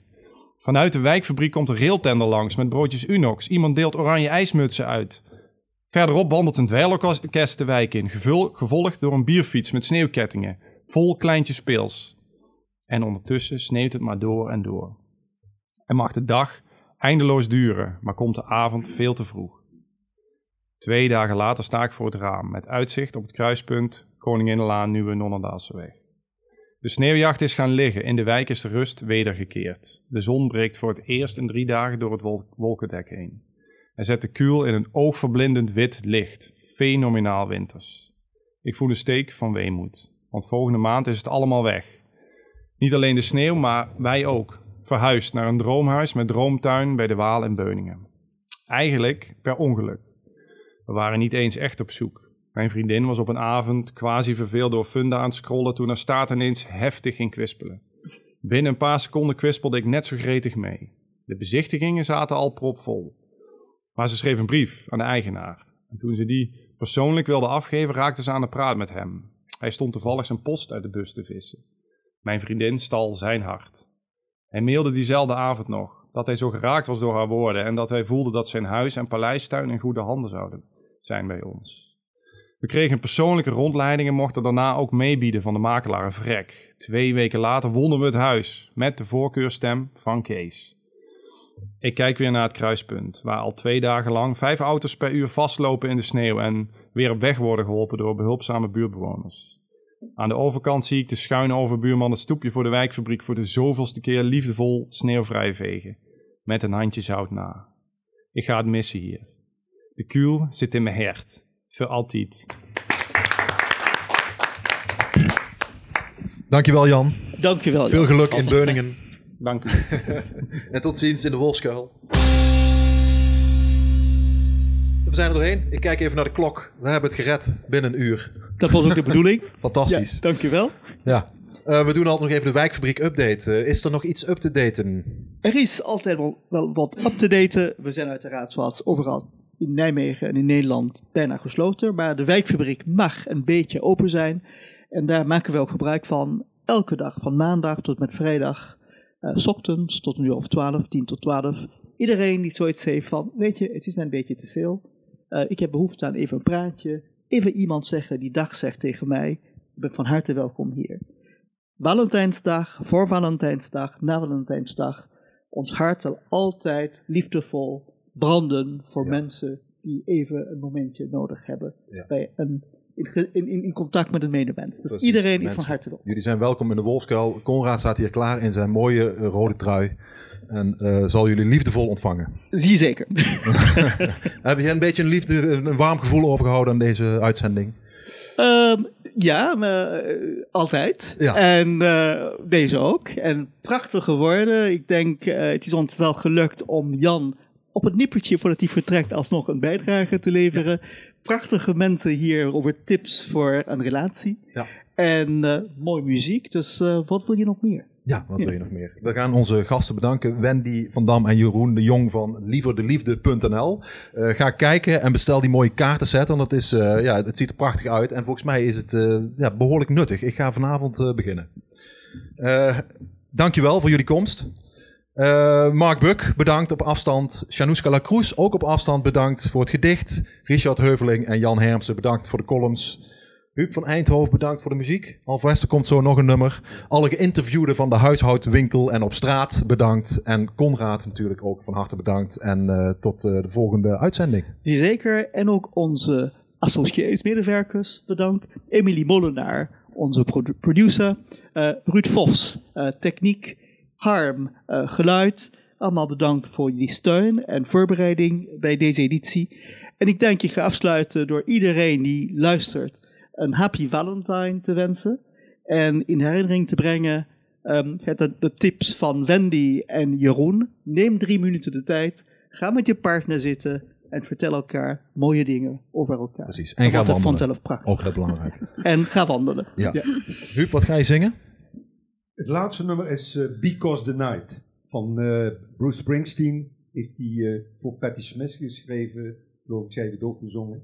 Vanuit de wijkfabriek komt een railtender langs met broodjes Unox. Iemand deelt oranje ijsmutsen uit. Verderop wandelt een dweilorkest de wijk in, gevolgd door een bierfiets met sneeuwkettingen, vol kleintjes pils. En ondertussen sneeuwt het maar door en door. En mag de dag eindeloos duren, maar komt de avond veel te vroeg. Twee dagen later sta ik voor het raam, met uitzicht op het kruispunt Koninginnenlaan Nieuwe Nonnendaalseweg. De sneeuwjacht is gaan liggen, in de wijk is de rust wedergekeerd. De zon breekt voor het eerst in drie dagen door het wol- wolkendek heen. En zet de kuil in een oogverblindend wit licht, fenomenaal winters. Ik voel een steek van weemoed, want volgende maand is het allemaal weg. Niet alleen de sneeuw, maar wij ook. Verhuisd naar een droomhuis met droomtuin bij de Waal in Beuningen. Eigenlijk per ongeluk. We waren niet eens echt op zoek. Mijn vriendin was op een avond quasi verveeld door Funda aan het scrollen toen haar staart ineens heftig ging kwispelen. Binnen een paar seconden kwispelde ik net zo gretig mee. De bezichtigingen zaten al propvol. Maar ze schreef een brief aan de eigenaar. En toen ze die persoonlijk wilde afgeven, raakte ze aan de praat met hem. Hij stond toevallig zijn post uit de bus te vissen. Mijn vriendin stal zijn hart. Hij mailde diezelfde avond nog dat hij zo geraakt was door haar woorden en dat hij voelde dat zijn huis en paleistuin in goede handen zouden zijn bij ons. We kregen een persoonlijke rondleiding en mochten daarna ook meebieden van de makelaar vrek. Twee weken later wonnen we het huis met de voorkeurstem van Kees. Ik kijk weer naar het kruispunt, waar al twee dagen lang vijf auto's per uur vastlopen in de sneeuw en weer op weg worden geholpen door behulpzame buurtbewoners. Aan de overkant zie ik de schuin overbuurman het stoepje voor de wijkfabriek voor de zoveelste keer liefdevol sneeuwvrij vegen. Met een handje zout na. Ik ga het missen hier. De kuul zit in mijn hart. Voor altijd. Dankjewel Jan. Dankjewel. Veel geluk in Beuningen. <laughs> Dank u. <laughs> en tot ziens in de Wolfskuil. We zijn er doorheen. Ik kijk even naar de klok. We hebben het gered binnen een uur. Dat was ook de bedoeling. <laughs> Fantastisch. Ja, dankjewel. Ja. Eh, we doen altijd nog even de wijkfabriek update. Eh, is er nog iets up te daten? Er is altijd wel, wel wat up te daten. We zijn uiteraard zoals overal in Nijmegen en in Nederland bijna gesloten. Maar de wijkfabriek mag een beetje open zijn. En daar maken we ook gebruik van. Elke dag, van maandag tot met vrijdag. eh, 's ochtends tot een uur of 12, 10 tot 12. Iedereen die zoiets heeft van, weet je, het is mij een beetje te veel. Eh, ik heb behoefte aan even een praatje. Even iemand zeggen die dag zegt tegen mij. Ik ben van harte welkom hier. Valentijnsdag, voor Valentijnsdag, na Valentijnsdag. Ons hart zal altijd liefdevol branden voor mensen die even een momentje nodig hebben. Ja. Bij een, in, in, contact met een medemens. Dus Precies, iedereen is van harte welkom. Jullie zijn welkom in de Wolfskuil. Konrad staat hier klaar in zijn mooie eh, rode trui. En eh, zal jullie liefdevol ontvangen. Zie zeker. <laughs> Heb je een beetje een, liefde, een warm gevoel overgehouden aan deze uitzending? Ehm, ja, maar, eh, altijd. Ja. En eh, deze ook. En prachtige woorden. Ik denk, het is ons wel gelukt om Jan op het nippertje voordat hij vertrekt alsnog een bijdrage te leveren. Prachtige mensen hier over tips voor een relatie. Ja. En mooie muziek. Dus wat wil je nog meer? Ja, wat wil je nog meer? We gaan onze gasten bedanken. Wendy van Dam en Jeroen de Jong van lieverdeliefde.nl. Eh ga kijken en bestel die mooie kaartenset. Want het, is, eh, ja, het ziet er prachtig uit. En volgens mij is het eh, ja, behoorlijk nuttig. Ik ga vanavond beginnen. Dankjewel voor jullie komst. Mark Buk, bedankt op afstand. Januska Lacroix, ook op afstand bedankt voor het gedicht. Richard Heuveling en Jan Hermsen, bedankt voor de columns. Huub van Eindhoven, bedankt voor de muziek. Alf Wester komt zo nog een nummer. Alle geïnterviewden van de huishoudwinkel en op straat, bedankt. En Conrad natuurlijk ook van harte bedankt. En eh, tot eh, de volgende uitzending. Zeker. En ook onze associees, medewerkers, bedankt. Emily Molenaar, onze produ- producer. Eh, Ruud Vos, techniek. Harm, geluid. Allemaal bedankt voor jullie steun en voorbereiding bij deze editie. En ik denk je ga afsluiten door iedereen die luistert een happy Valentine te wensen. En in herinnering te brengen ehm, het, de, tips van Wendy en Jeroen. Neem drie minuten de tijd. Ga met je partner zitten en vertel elkaar mooie dingen over elkaar. Precies. En ga wandelen. vanzelf prachtig. Ook heel belangrijk. <laughs> En ga wandelen. Ja. Huub, wat ga je zingen? Het laatste nummer is eh, Because the Night van eh, Bruce Springsteen. Heeft hij eh, voor Patti Smith geschreven. Geloof ik, zij het ook gezongen.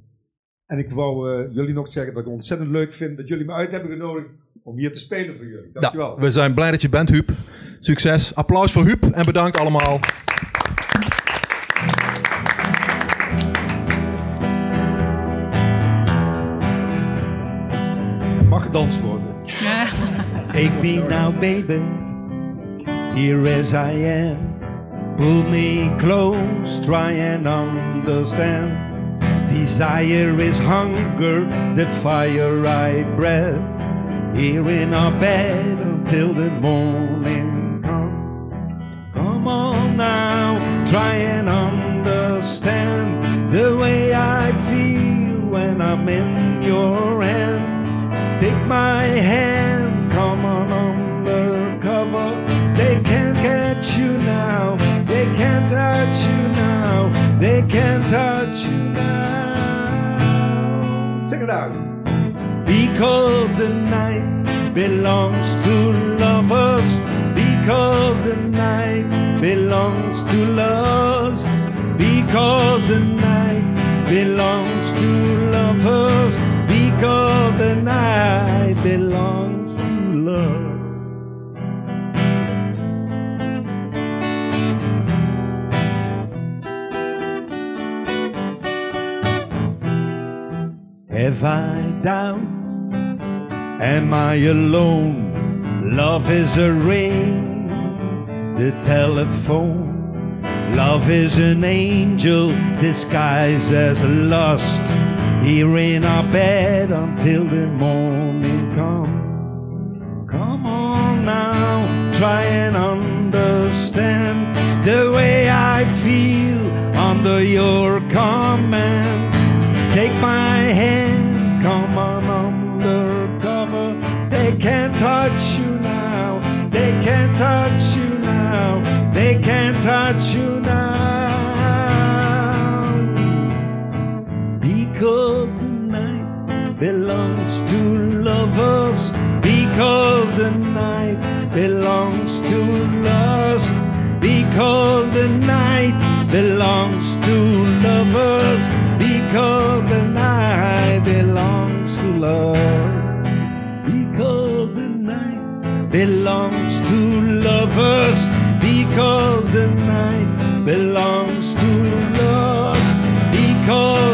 En ik wou eh, jullie nog zeggen dat ik het ontzettend leuk vind dat jullie me uit hebben genodigd om hier te spelen voor jullie. Dankjewel. Ja, we zijn blij dat je bent, Huub. Succes. Applaus voor Huub en bedankt allemaal. Mag gedanst worden? <laughs> Take me now, baby, here as I am. Pull me close, try and understand. Desire is hunger, the fire I breathe. Here in our bed until the morning comes. Come on now, try and understand the way I feel when I'm in your hand. Take my hand, come on undercover. They can't catch you now, they can't touch it out. Because the night belongs to lovers, because the night belongs to lust, because the night belongs to lovers, because the night belongs to love. I doubt? Am I alone? Love is a ring, the telephone. Love is an angel disguised as lust. Here in our bed until the morning come. Come on now, try and understand the way I feel under your command. Take my hand, can't touch you now, they can't touch you now, they can't touch you now. Because the night belongs to lovers. Because the night belongs to lust. Because the night belongs to lovers. Because the night belongs to love belongs to lovers because the night belongs to lovers because